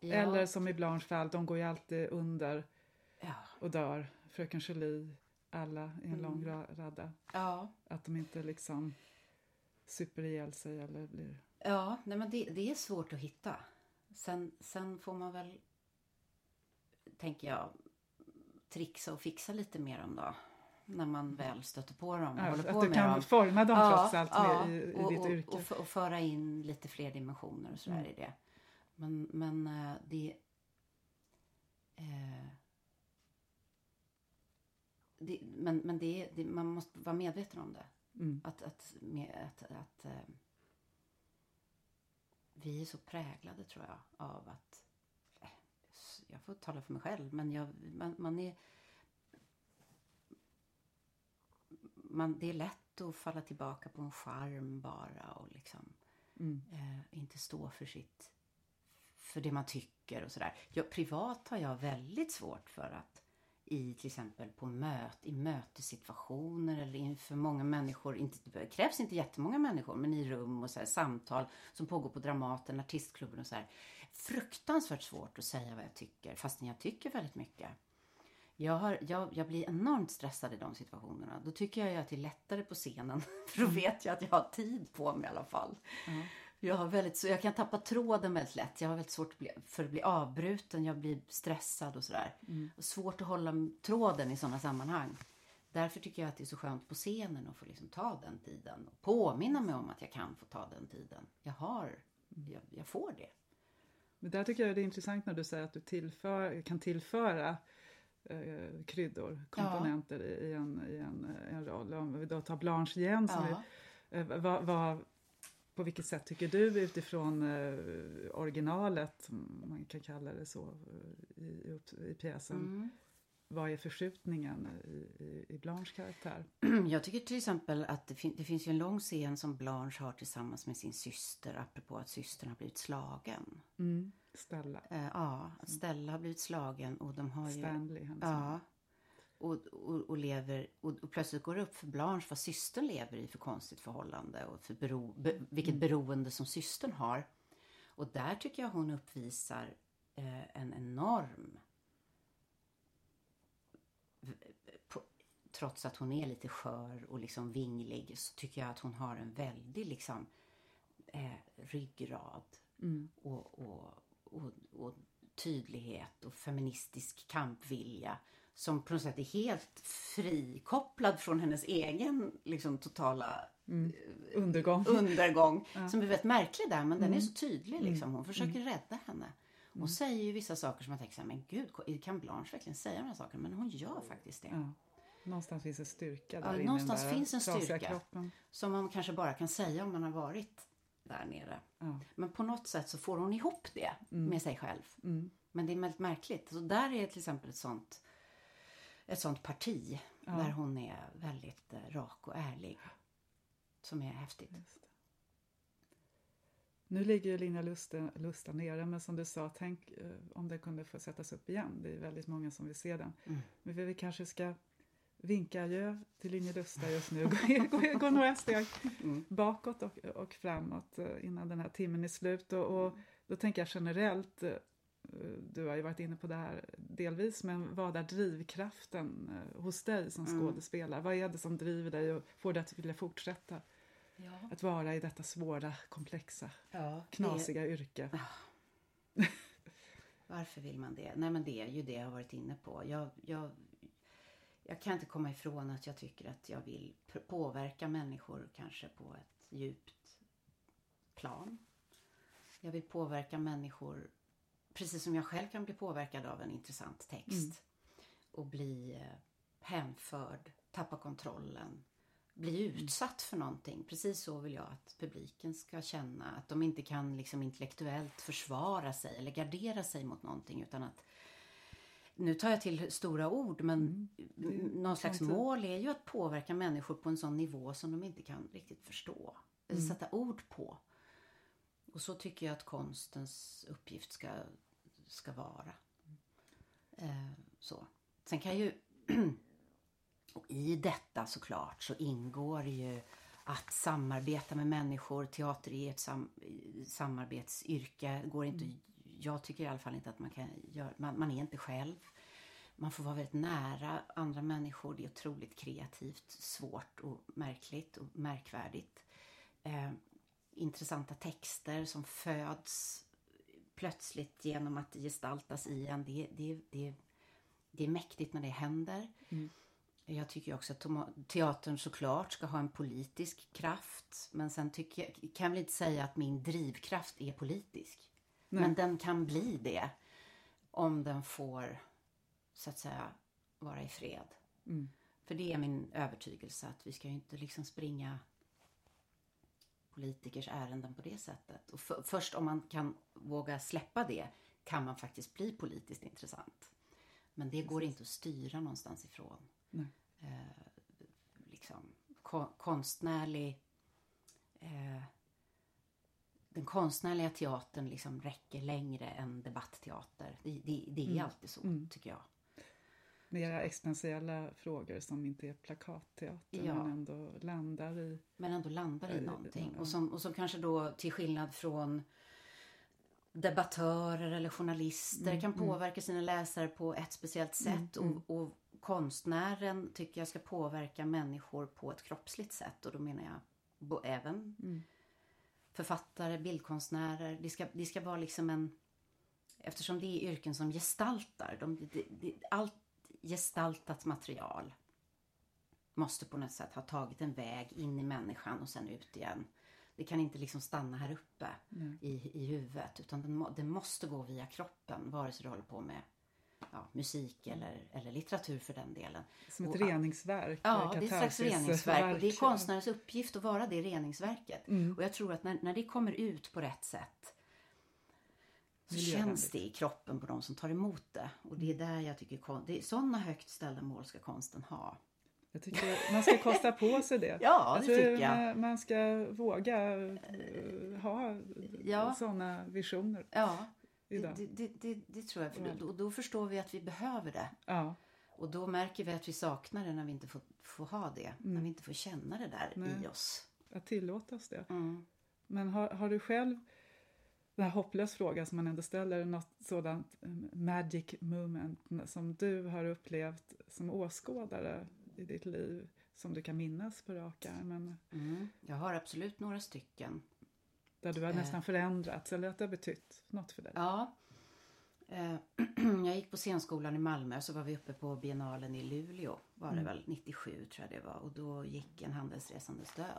Ja, Eller som i Blanche fall, de går ju alltid under ja, och dör. Fröken Julie, alla i en Mm. lång ra- radda. ja, Att de inte liksom super ihjäl sig eller blir... ja nej men det, det är svårt att hitta. Sen, sen får man väl, tänker jag, trixa och fixa lite mer om då. när man väl stöter på dem och Ja, håller att på du med kan dem. forma dem trots allt med, i, i och, ditt och, yrke. Och, och föra in lite fler dimensioner och sådär Mm. i det. Men, men eh, det... Eh, det men men det, det, man måste vara medveten om det. Mm. Att, att, med, att, att eh, vi är så präglade tror jag av att jag får tala för mig själv men jag, man, man är man, det är lätt att falla tillbaka på en charm bara och liksom Mm. eh, inte stå för sitt för det man tycker och sådär. Privat har jag väldigt svårt för att i till exempel på möt, i mötessituationer eller inför många människor, inte, det krävs inte jättemånga människor, men i rum och så här, samtal som pågår på Dramaten, artistklubben och så här. Fruktansvärt svårt att säga vad jag tycker, fastän jag tycker väldigt mycket. Jag, har, jag, jag blir enormt stressad i de situationerna. Då tycker jag att det är lättare på scenen. För då vet jag att jag har tid på mig i alla fall. Ja. Jag, har väldigt, jag kan tappa tråden väldigt lätt. Jag har väldigt svårt att bli, för att bli avbruten. Jag blir stressad och sådär. Mm. Och svårt att hålla tråden i sådana sammanhang. Därför tycker jag att det är så skönt på scenen att få liksom ta den tiden. Och påminna mig om att jag kan få ta den tiden. Jag har, jag, jag får det. Men där tycker jag det är intressant när du säger att du tillför, kan tillföra eh, kryddor, komponenter i, i, en, i en, en roll. Om vi då tar Blanche igen. Som Ja. vi, eh, vad, vad, på vilket sätt tycker du utifrån eh, originalet, man kan kalla det så, eh, i, i, pjäsen. Mm. Vad är förskjutningen i, i, i Blanches karaktär? Jag tycker till exempel att det, fin- det finns en lång scen som Blanche har tillsammans med sin syster apropå att systern har blivit slagen. Mm. Stella, Eh, ja, att Stella har blivit slagen och de har ju... Stanley, Ja. Och, och, och lever och, och plötsligt går det upp för Blanche vad systern lever i för konstigt förhållande och för bero, be, vilket beroende som systern har. Och där tycker jag hon uppvisar eh, en enorm på, trots att hon är lite skör och liksom vinglig så tycker jag att hon har en väldig liksom eh, ryggrad Mm. och, och, och, och tydlighet och feministisk kampvilja som på något sätt är helt frikopplad från hennes egen liksom, totala Mm. Undergång. undergång. Ja. Som är väldigt märklig där, men den är Mm. så tydlig. Liksom. Hon försöker rädda henne. Hon säger ju vissa saker som man tänker så här, men gud, kan Blanche verkligen säga de här sakerna? Men hon gör faktiskt det. Ja. Någonstans finns en styrka där Ja, inne någonstans där finns en styrka. Kroppen. Som man kanske bara kan säga om man har varit där nere. Ja. Men på något sätt så får hon ihop det med sig själv. Mm. Men det är väldigt märkligt. Så där är till exempel ett sånt, ett sånt parti Ja. där hon är väldigt eh, rak och ärlig. Som är häftigt. Nu ligger ju Linja Lusta, Lusta nere, men som du sa, tänk eh, om det kunde få sättas upp igen. Det är väldigt många som vill se den. Mm. Men vi, vi kanske ska vinka adjö till Linje Lusta just nu. gå, gå, gå några steg Mm. bakåt och, och framåt eh, innan den här timmen är slut. Och, och då tänker jag generellt, du har ju varit inne på det här delvis, men vad är drivkraften eh, hos dig som Mm. skådespelare? Vad är det som driver dig och får dig att vilja fortsätta Ja. att vara i detta svåra, komplexa, ja knasiga yrke? Varför vill man det? Nej men det är ju det jag har varit inne på. Jag, jag, jag kan inte komma ifrån att jag tycker att jag vill påverka människor kanske på ett djupt plan. Jag vill påverka människor precis som jag själv kan bli påverkad av en intressant text. Mm. Och bli eh, hänförd, tappa kontrollen, bli utsatt för någonting. Precis så vill jag att publiken ska känna. Att de inte kan liksom intellektuellt försvara sig eller gardera sig mot någonting utan att nu tar jag till stora ord men är någon slags mål är ju att påverka människor på en sån nivå som de inte kan riktigt förstå. Eller Mm. sätta ord på. Och så tycker jag att konstens uppgift ska, ska vara. Eh, så. Sen kan ju... och I detta såklart så ingår ju att samarbeta med människor. Teater är ett sam, samarbetsyrke. Går inte, Jag tycker i alla fall inte att man kan göra... Man, man är inte själv. Man får vara väldigt nära andra människor. Det är otroligt kreativt, svårt och märkligt och märkvärdigt. Eh, intressanta texter som föds plötsligt genom att gestaltas i en. Det, det, det, det är mäktigt när det händer. Mm. Jag tycker också att teatern såklart ska ha en politisk kraft. Men sen tycker jag, kan jag väl inte säga att min drivkraft är politisk. Nej. Men den kan bli det. Om den får, så att säga, vara i fred. Mm. För det är min övertygelse att vi ska ju inte liksom springa politikers ärenden på det sättet. Och för, först om man kan våga släppa det kan man faktiskt bli politiskt intressant. Men det går inte att styra någonstans ifrån. Nej. Eh, liksom, ko- konstnärlig... Eh, den konstnärliga teatern liksom räcker längre än debattteater. Det, det, det är Mm. alltid så, Mm. tycker jag. Mera existentiella frågor som inte är plakatteater Ja. men ändå landar i... Men ändå landar i någonting. ja. Och som, och som kanske då till skillnad från debattörer eller journalister Mm, kan mm. påverka sina läsare på ett speciellt sätt. Mm, mm. Och, och konstnären tycker jag ska påverka människor på ett kroppsligt sätt. Och då menar jag bo, även Mm. författare, bildkonstnärer. Det ska, det ska vara liksom en... Eftersom det är yrken som gestaltar. De, det, det, allt gestaltat material måste på något sätt ha tagit en väg in i människan och sen ut igen. Det kan inte liksom stanna här uppe Nej. i, i huvudet utan den, må- den måste gå via kroppen vare sig du håller på med ja, musik eller, eller litteratur för den delen. Som ett Och- reningsverk. Ja, det är ett slags reningsverk och det är konstnärens uppgift att vara det reningsverket. Mm. Och jag tror att när, när det kommer ut på rätt sätt så känns det i kroppen på de som tar emot det. Och det är där jag tycker det är sådana högt ställda mål ska konsten ha. Jag tycker man ska kosta på sig det. Ja, jag det tycker jag. Man, ska våga eh, ha Ja. sådana visioner Ja, det, idag. det, det, det, det tror jag. För Ja. då, då förstår vi att vi behöver det. Ja, Och då märker vi att vi saknar det när vi inte får, får ha det. När vi inte får känna det där Mm. Nej. i oss. att tillåta oss det. Mm. Men har, har du själv, den här hopplös fråga som man ändå ställer, något sådant eh, magic moment som du har upplevt som åskådare i ditt liv som du kan minnas på rak armen? Mm. Jag har absolut några stycken. Där du har Eh. nästan förändrats eller att det har betytt något för dig? Ja. Eh, jag gick på scenskolan i Malmö så var vi uppe på biennalen i Luleå. Var det Mm. väl 97 tror jag det var. Och då gick en handelsresandes död.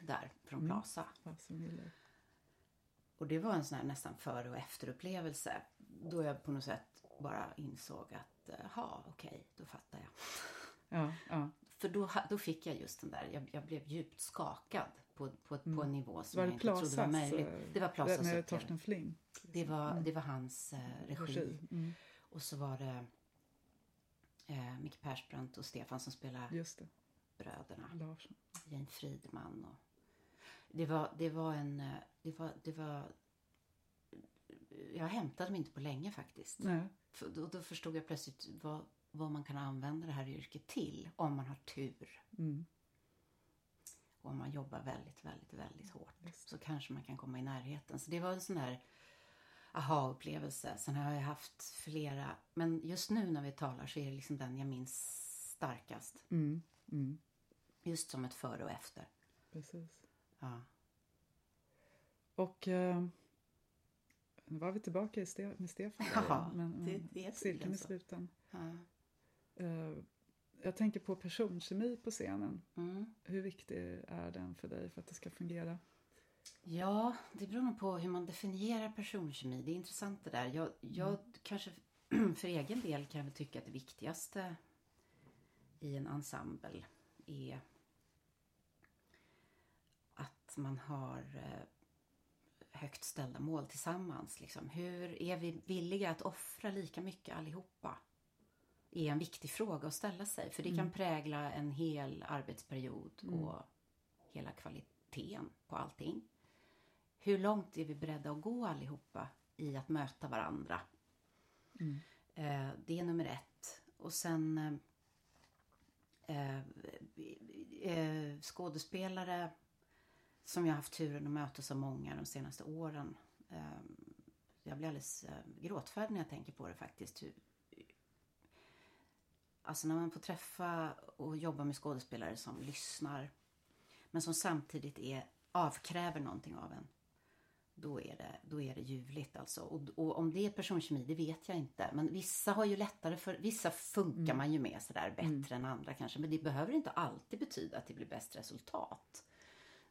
Där från Mm. Plaza. Gillar. Och det var en sån här nästan före och efterupplevelse. Då jag på något sätt bara insåg att, jaha okej, då fattar jag. Ja, ja. För då, då fick jag just den där, jag, jag blev djupt skakad på, på, på en nivå som Var jag inte trodde var möjligt. eh, Det var Plazas Med. Torsten Fling? Det var, det var hans eh, regi. Mm, Och så var det eh, Micke Persbrandt och Stefan som spelade bröderna. Larsson. Jane Fridman och... Det var, det var en... eh, Det var, det var... Jag hämtade mig inte på länge faktiskt. Nej, För då, då förstod jag plötsligt vad, vad man kan använda det här yrket till om man har tur. mm, Och om man jobbar väldigt, väldigt, väldigt hårt. Just Så kanske man kan komma i närheten. Så det var en sån där aha-upplevelse. Sen har jag haft flera. Men just nu när vi talar så är det liksom den jag minns starkast. mm, mm, Just som ett före och efter. precis. Ja. Och eh, nu var vi tillbaka i Ste- med Stefan. där Ja, men, det- mm, det är cirkeln så. sluten. Ja. Eh, jag tänker på personkemi på scenen. Mm. Hur viktig är den för dig för att det ska fungera? ja, det beror nog på hur man definierar personkemi. Det är intressant det där. Jag, jag kanske för egen del kan jag väl tycka att det viktigaste i en ensemble är att man har eh, högt ställda mål tillsammans. Liksom. Hur är vi villiga att offra lika mycket allihopa? är en viktig fråga att ställa sig. För det kan prägla en hel arbetsperiod och hela kvaliteten på allting. Hur långt är vi beredda att gå allihopa i att möta varandra? Eh, det är nummer ett. Och sen eh, skådespelare som jag har haft turen att möta så många de senaste åren. Eh, jag blir alldeles eh, gråtfärdig när jag tänker på det faktiskt. Alltså när man får träffa och jobba med skådespelare som lyssnar men som samtidigt är, avkräver någonting av en. Då är det, då är det ljuvligt alltså. Och, och om det är personkemi, det vet jag inte. Men vissa har ju lättare för, vissa funkar Mm. man ju med sådär bättre än andra kanske. Men det behöver inte alltid betyda att det blir bäst resultat.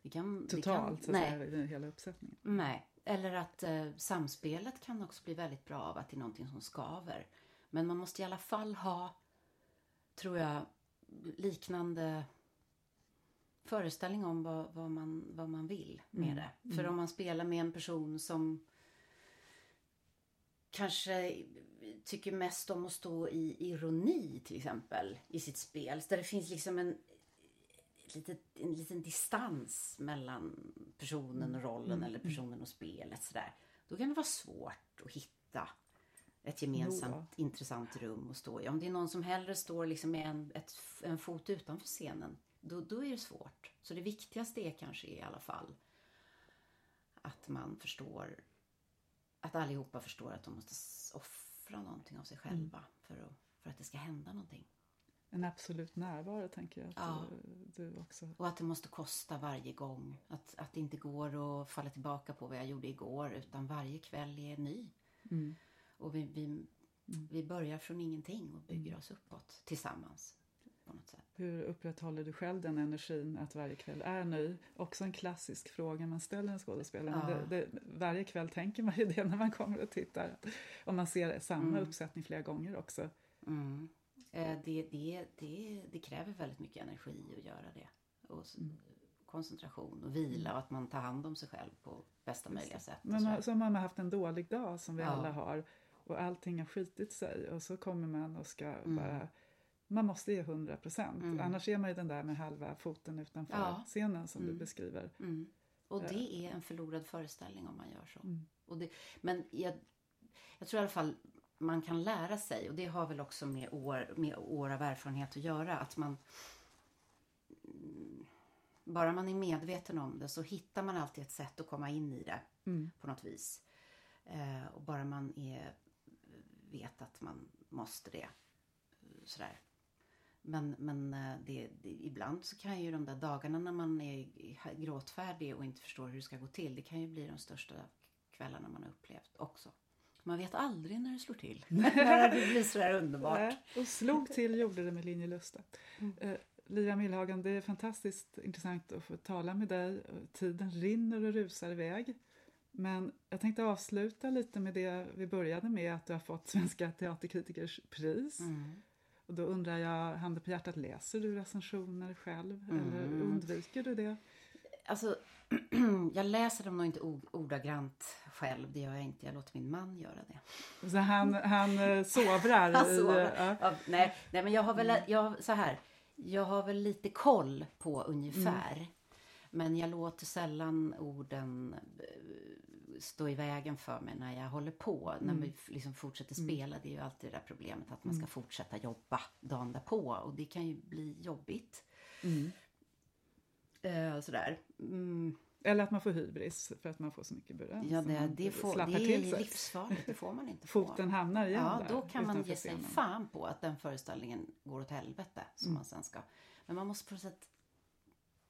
Det kan, det Totalt, så kan, nej, i hela uppsättningen. nej. Eller att eh, samspelet kan också bli väldigt bra av att det är någonting som skaver. Men man måste i alla fall ha, tror jag, liknande föreställning om vad, vad, man, vad man vill med det. För om man spelar med en person som kanske tycker mest om att stå i ironi till exempel i sitt spel. Där det finns liksom en, litet, en liten distans mellan personen och rollen eller personen och spelet. Sådär. Då kan det vara svårt att hitta ett gemensamt intressant rum att stå i. Om det är någon som hellre står liksom med en, ett, en fot utanför scenen, då, då är det svårt. Så det viktigaste är kanske i alla fall att man förstår att allihopa förstår att de måste offra någonting av sig själva för, att, för att det ska hända någonting. En absolut närvaro tänker jag att Ja. du, du också... Och att det måste kosta varje gång. Att, att det inte går att falla tillbaka på vad jag gjorde igår utan varje kväll är ny. Mm. Och vi, vi, vi börjar från ingenting och bygger oss uppåt tillsammans. På något sätt. Hur upprätthåller du själv den energin att varje kväll är ny? Också en klassisk fråga man ställer en skådespelare. Ja. Det, det, varje kväll tänker man ju det när man kommer och tittar. Om man ser samma uppsättning flera gånger också. Mm. Eh, Det, det, det, det kräver väldigt mycket energi att göra det. Och s- koncentration och vila och att man tar hand om sig själv på bästa möjliga sätt. Men man, som om man haft en dålig dag som vi Ja. alla har och allting har skitit sig och så kommer man och ska Mm. bara man måste ge 100 procent. Annars är man ju den där med halva foten utanför Ja. scenen som du beskriver. Mm. Och det är en förlorad föreställning om man gör så. Mm. Och det, men jag, jag tror i alla fall man kan lära sig, och det har väl också med år, med år av erfarenhet att göra, att man mm, bara man är medveten om det så hittar man alltid ett sätt att komma in i det Mm. på något vis. Eh, och bara man är, vet att man måste det. Sådär. Men, men eh, det, det, ibland så kan ju de där dagarna när man är gråtfärdig och inte förstår hur det ska gå till. Det kan ju bli de största kvällarna man har upplevt också. Man vet aldrig när det slår till. när det blir sådär underbart. Nej, Och slog till gjorde det med Linje Lusta. Eh, Lira Millhagen, det är fantastiskt intressant att få tala med dig. Tiden rinner och rusar iväg. Men jag tänkte avsluta lite med det vi började med, att du har fått Svenska Teaterkritikers pris. Mm. Och då undrar jag, handen på hjärtat, läser du recensioner själv? Eller Mm. undviker du det? Alltså, jag läser dem nog inte ordagrant själv. Det gör jag inte. Jag låter min man göra det. Så han, han eh, sovrar Han i... sover. ja. Ja, nej, nej, men jag har väl jag, så här. Jag har väl lite koll på ungefär. Men jag låter sällan orden eh, stå i vägen för mig när jag håller på. När vi liksom fortsätter spela. Det är ju alltid det där problemet att man ska fortsätta jobba dagen därpå. Och det kan ju bli jobbigt. Eh, sådär. Mm. Eller att man får hybris för att man får så mycket beröm. Ja, det, det, får, det är livsfarligt. Det får man inte få. Foten hamnar igen Ja, där då kan man ge sig fan på att den föreställningen går åt helvete. Som Mm. man sen ska. Men man måste på något sätt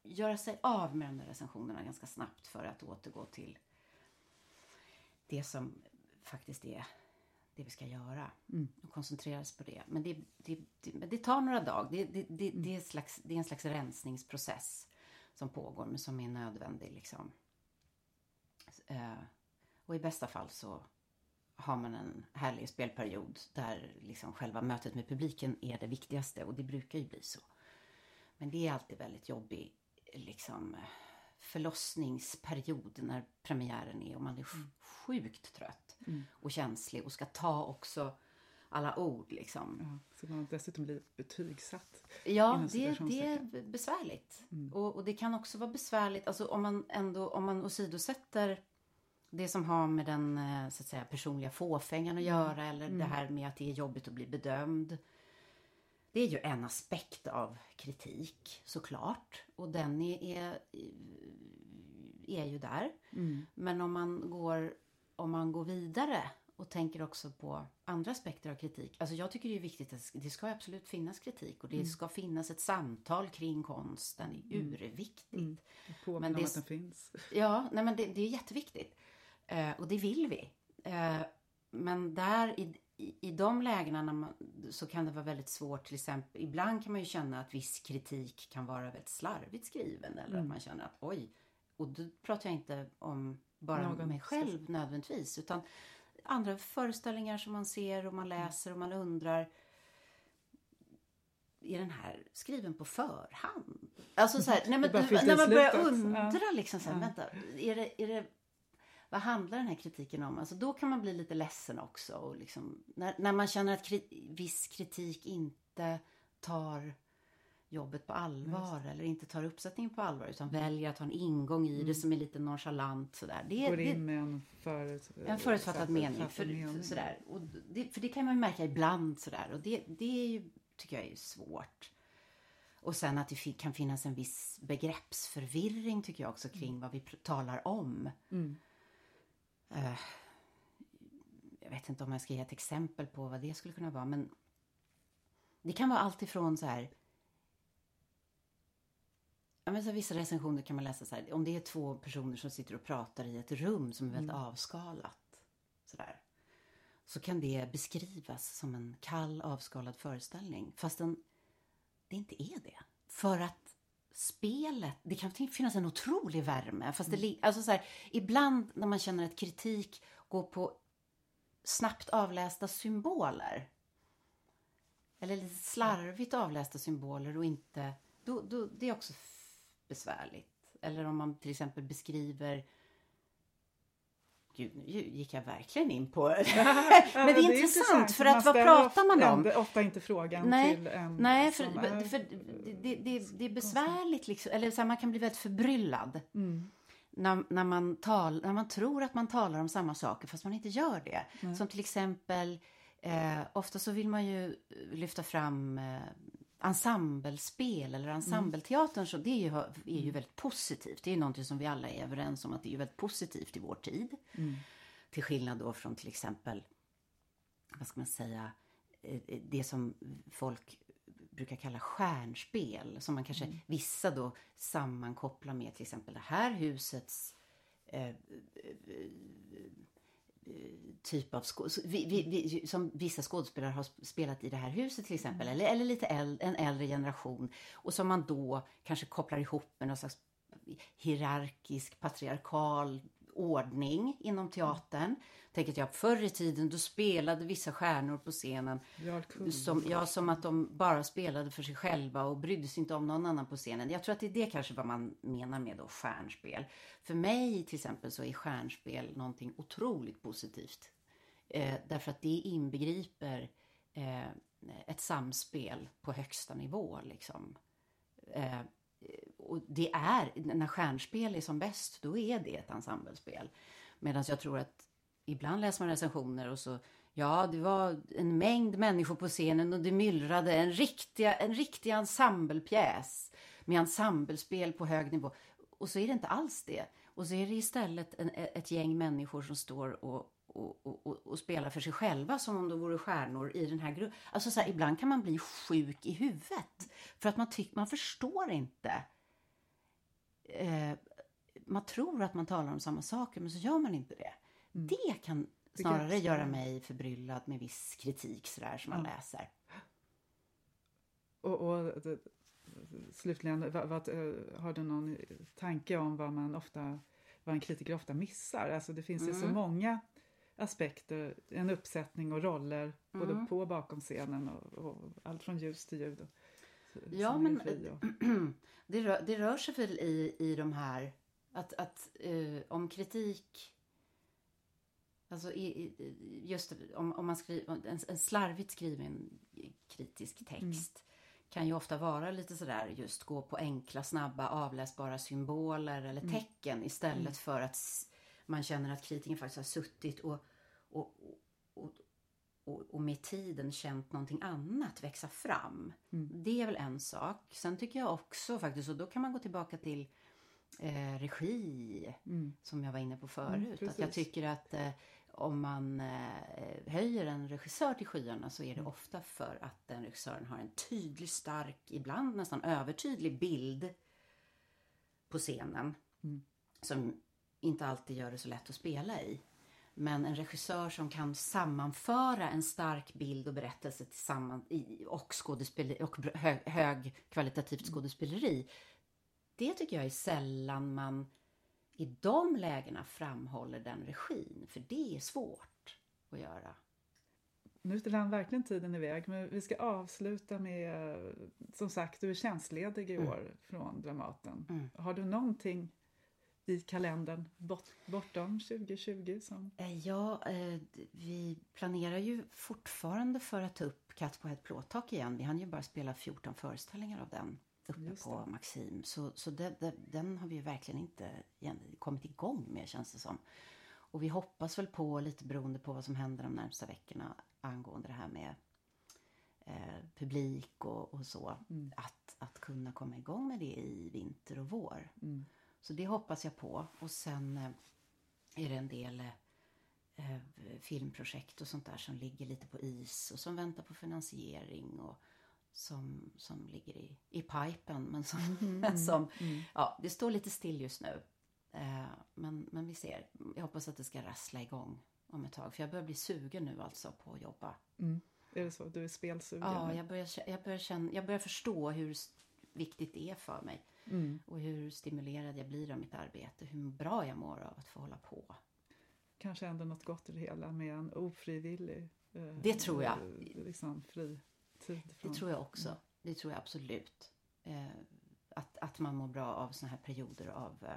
göra sig av med de där recensionerna ganska snabbt för att återgå till det som faktiskt är det vi ska göra. Mm. Och koncentrera sig på det. Men det, det, det, det tar några dagar. Det, det, det, Mm. är slags, det är en slags rensningsprocess som pågår men som är nödvändig. Liksom. Eh, och i bästa fall så har man en härlig spelperiod där liksom själva mötet med publiken är det viktigaste och det brukar ju bli så. Men det är alltid väldigt jobbig liksom, förlossningsperiod när premiären är och man är sj- sjukt trött och känslig och ska ta också alla ord liksom. Ja, så man dessutom blir betygsatt. Ja, det, det är besvärligt. Och, och det kan också vara besvärligt alltså om man ändå om man åsidosätter det som har med den eh, så att säga, personliga fåfängan att göra eller det här med att det är jobbigt att bli bedömd. Det är ju en aspekt av kritik såklart och den är, är, är ju där. Men om man går om man går vidare och tänker också på andra aspekter av kritik. Alltså jag tycker det är viktigt att det ska absolut finnas kritik och det ska finnas ett samtal kring konsten. Det är urviktigt. Påminna Men om det- att den finns. Ja, nej men det, det är jätteviktigt. Eh, och det vill vi. Eh, men där i, i, i de lägena när man, så kan det vara väldigt svårt till exempel. Ibland kan man ju känna att viss kritik kan vara väldigt slarvigt skriven eller Mm. att man känner att oj. Och då pratar jag inte om bara Någon mig själv nödvändigtvis utan andra föreställningar som man ser och man Mm. läser och man undrar är den här skriven på förhand? Alltså så här, fyllt i när man börjar undra liksom så här, Ja. vänta, är det, är det, vad handlar den här kritiken om? Alltså då kan man bli lite ledsen också. Och liksom, när, när man känner att kri, viss kritik inte tar jobbet på allvar eller inte tar uppsättningen på allvar utan väljer att ha en ingång i det som är lite nonchalant sådär. Det, Mm. Går det, in med en, förut, en förutfattad mening. För, mening. sådär. Och det, för det kan man ju märka ibland sådär. Och det, det är ju, tycker jag är svårt. Och sen att det kan finnas en viss begreppsförvirring tycker jag också kring vad vi talar om. Mm. Eh, jag vet inte om jag ska ge ett exempel på vad det skulle kunna vara. Men det kan vara allt ifrån så här. Ja, men så vissa recensioner kan man läsa så här. Om det är två personer som sitter och pratar i ett rum som är väldigt avskalat. Så, där, så kan det beskrivas som en kall avskalad föreställning. Fastän det inte är det. För att spelet, det kan finnas en otrolig värme. Fast det, li- alltså så här, ibland när man känner att kritik går på snabbt avlästa symboler. Eller lite slarvigt avlästa symboler och inte... Då, då, det är också besvärligt. Eller om man till exempel beskriver... Gud, nu gick jag verkligen in på... men det är intressant, för att vad pratar man om? ändå- Ofta inte frågan Nej, till en Nej, för, är- för det, det, det, det är besvärligt. Liksom. Eller så här, man kan bli väldigt förbryllad. Mm. När, när, man tal, när man tror att man talar om samma saker fast man inte gör det. Som till exempel, eh, ofta så vill man ju lyfta fram eh, ensemblespel eller ensembleteatern. Så det är ju, är ju väldigt positivt. Det är ju någonting som vi alla är överens om att det är ju väldigt positivt i vår tid. Till skillnad då från till exempel, vad ska man säga, eh, eh, det som folk brukar kalla stjärnspel. Som man kanske, vissa då sammankopplar med till exempel det här husets eh, eh, typ av skå- så vi, vi, vi, som vissa skådespelare har sp- spelat i det här huset till exempel. Eller, eller lite äl, en äldre generation. Och som man då kanske kopplar ihop med någon slags hierarkisk, patriarkal ordning inom teatern. Tänker att jag förr i tiden då spelade vissa stjärnor på scenen som, ja, som att de bara spelade för sig själva och brydde sig inte om någon annan på scenen. Jag tror att det är det kanske vad man menar med då stjärnspel. För mig till exempel så är stjärnspel någonting otroligt positivt. Eh, därför att det inbegriper eh, ett samspel på högsta nivå. Liksom. Eh, och det är, när stjärnspel är som bäst, då är det ett ensemblespel. Medan jag tror att ibland läser man recensioner och så Ja, det var en mängd människor på scenen och det myllrade en riktig, en riktig ensemblepjäs med ensemblespel på hög nivå. Och så är det inte alls det. Och så är det istället en, ett gäng människor som står och, och, och, och, spelar för sig själva som om de vore stjärnor i den här gruppen. Alltså så här, ibland kan man bli sjuk i huvudet för att man tycker man förstår inte. Eh, man tror att man talar om samma saker men så gör man inte det. Det kan snarare göra mig förbryllad med viss kritik sådär som man läser. Och, och det, slutligen, vad, vad, eh, har du någon tanke om vad man ofta, vad en kritiker ofta missar? Alltså det finns ju Mm. så många aspekter, en uppsättning och roller både Mm. på och bakom scenen och, och allt från ljus till ljud. Och, Ja, men och, det, rör, det rör sig väl i, i de här... Att, att eh, om kritik... Alltså i, i, just om, om man skriver en, en slarvigt skriven kritisk text kan ju ofta vara lite sådär just gå på enkla, snabba, avläsbara symboler eller tecken istället för att man känner att kritiken faktiskt har suttit och, och, och, och, och med tiden känt någonting annat växa fram. Det är väl en sak. Sen tycker jag också faktiskt, och då kan man gå tillbaka till eh, regi som jag var inne på förut. att jag tycker att eh, om man eh, höjer en regissör till skyarna så är det ofta för att den regissören har en tydlig, stark, ibland nästan övertydlig bild på scenen. Som inte alltid gör det så lätt att spela i. Men en regissör som kan sammanföra en stark bild och berättelse tillsammans i, och, skådespeleri, och hög, högkvalitativt skådespeleri. Det tycker jag är sällan man i de lägena framhåller den regin. För det är svårt att göra. Nu rann verkligen tiden iväg, men vi ska avsluta med, som sagt, du är tjänstledig i mm. år mm. från Dramaten. Mm. Har du någonting i kalendern bort, bortom 2020? Som... Eh, ja, eh, vi planerar ju fortfarande för att ta upp Katt på ett plåttak igen. Vi hann ju bara spela 14 föreställningar av den uppe på Maxim. Så, så det, det, den har vi ju verkligen inte kommit igång med känns det som. Och vi hoppas väl på, lite beroende på vad som händer de närmsta veckorna angående det här med eh, publik och, och så, mm. att, att kunna komma igång med det i vinter och vår. Mm. Så det hoppas jag på. Och sen eh, är det en del eh, filmprojekt och sånt där som ligger lite på is och som väntar på finansiering och som, som ligger i, i pipen. Men som, mm. som mm. ja, det står lite still just nu. Eh, men, men vi ser. Jag hoppas att det ska rassla igång om ett tag. För jag börjar bli sugen nu alltså på att jobba. Mm. Är det så? Du är spelsugen? Ja, jag börjar, jag, börjar känna, jag börjar förstå hur viktigt det är för mig. Mm. Och hur stimulerad jag blir av mitt arbete. Hur bra jag mår av att få hålla på. Kanske ändå något gott i det hela med en ofrivillig eh, det tror jag. Liksom, fri tid. Från. Det tror jag också. Mm. Det tror jag absolut. Eh, att, att man mår bra av såna här perioder av eh,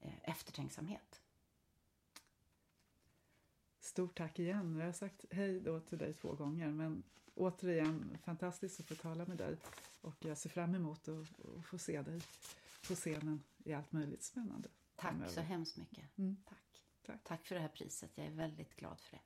eh eftertänksamhet. Stort tack igen. Jag har sagt hej då till dig två gånger men återigen fantastiskt att få tala med dig och jag ser fram emot att, att få se dig på scenen i allt möjligt spännande. Tack framöver. så hemskt mycket. Mm. Tack. Tack. Tack för det här priset. Jag är väldigt glad för det.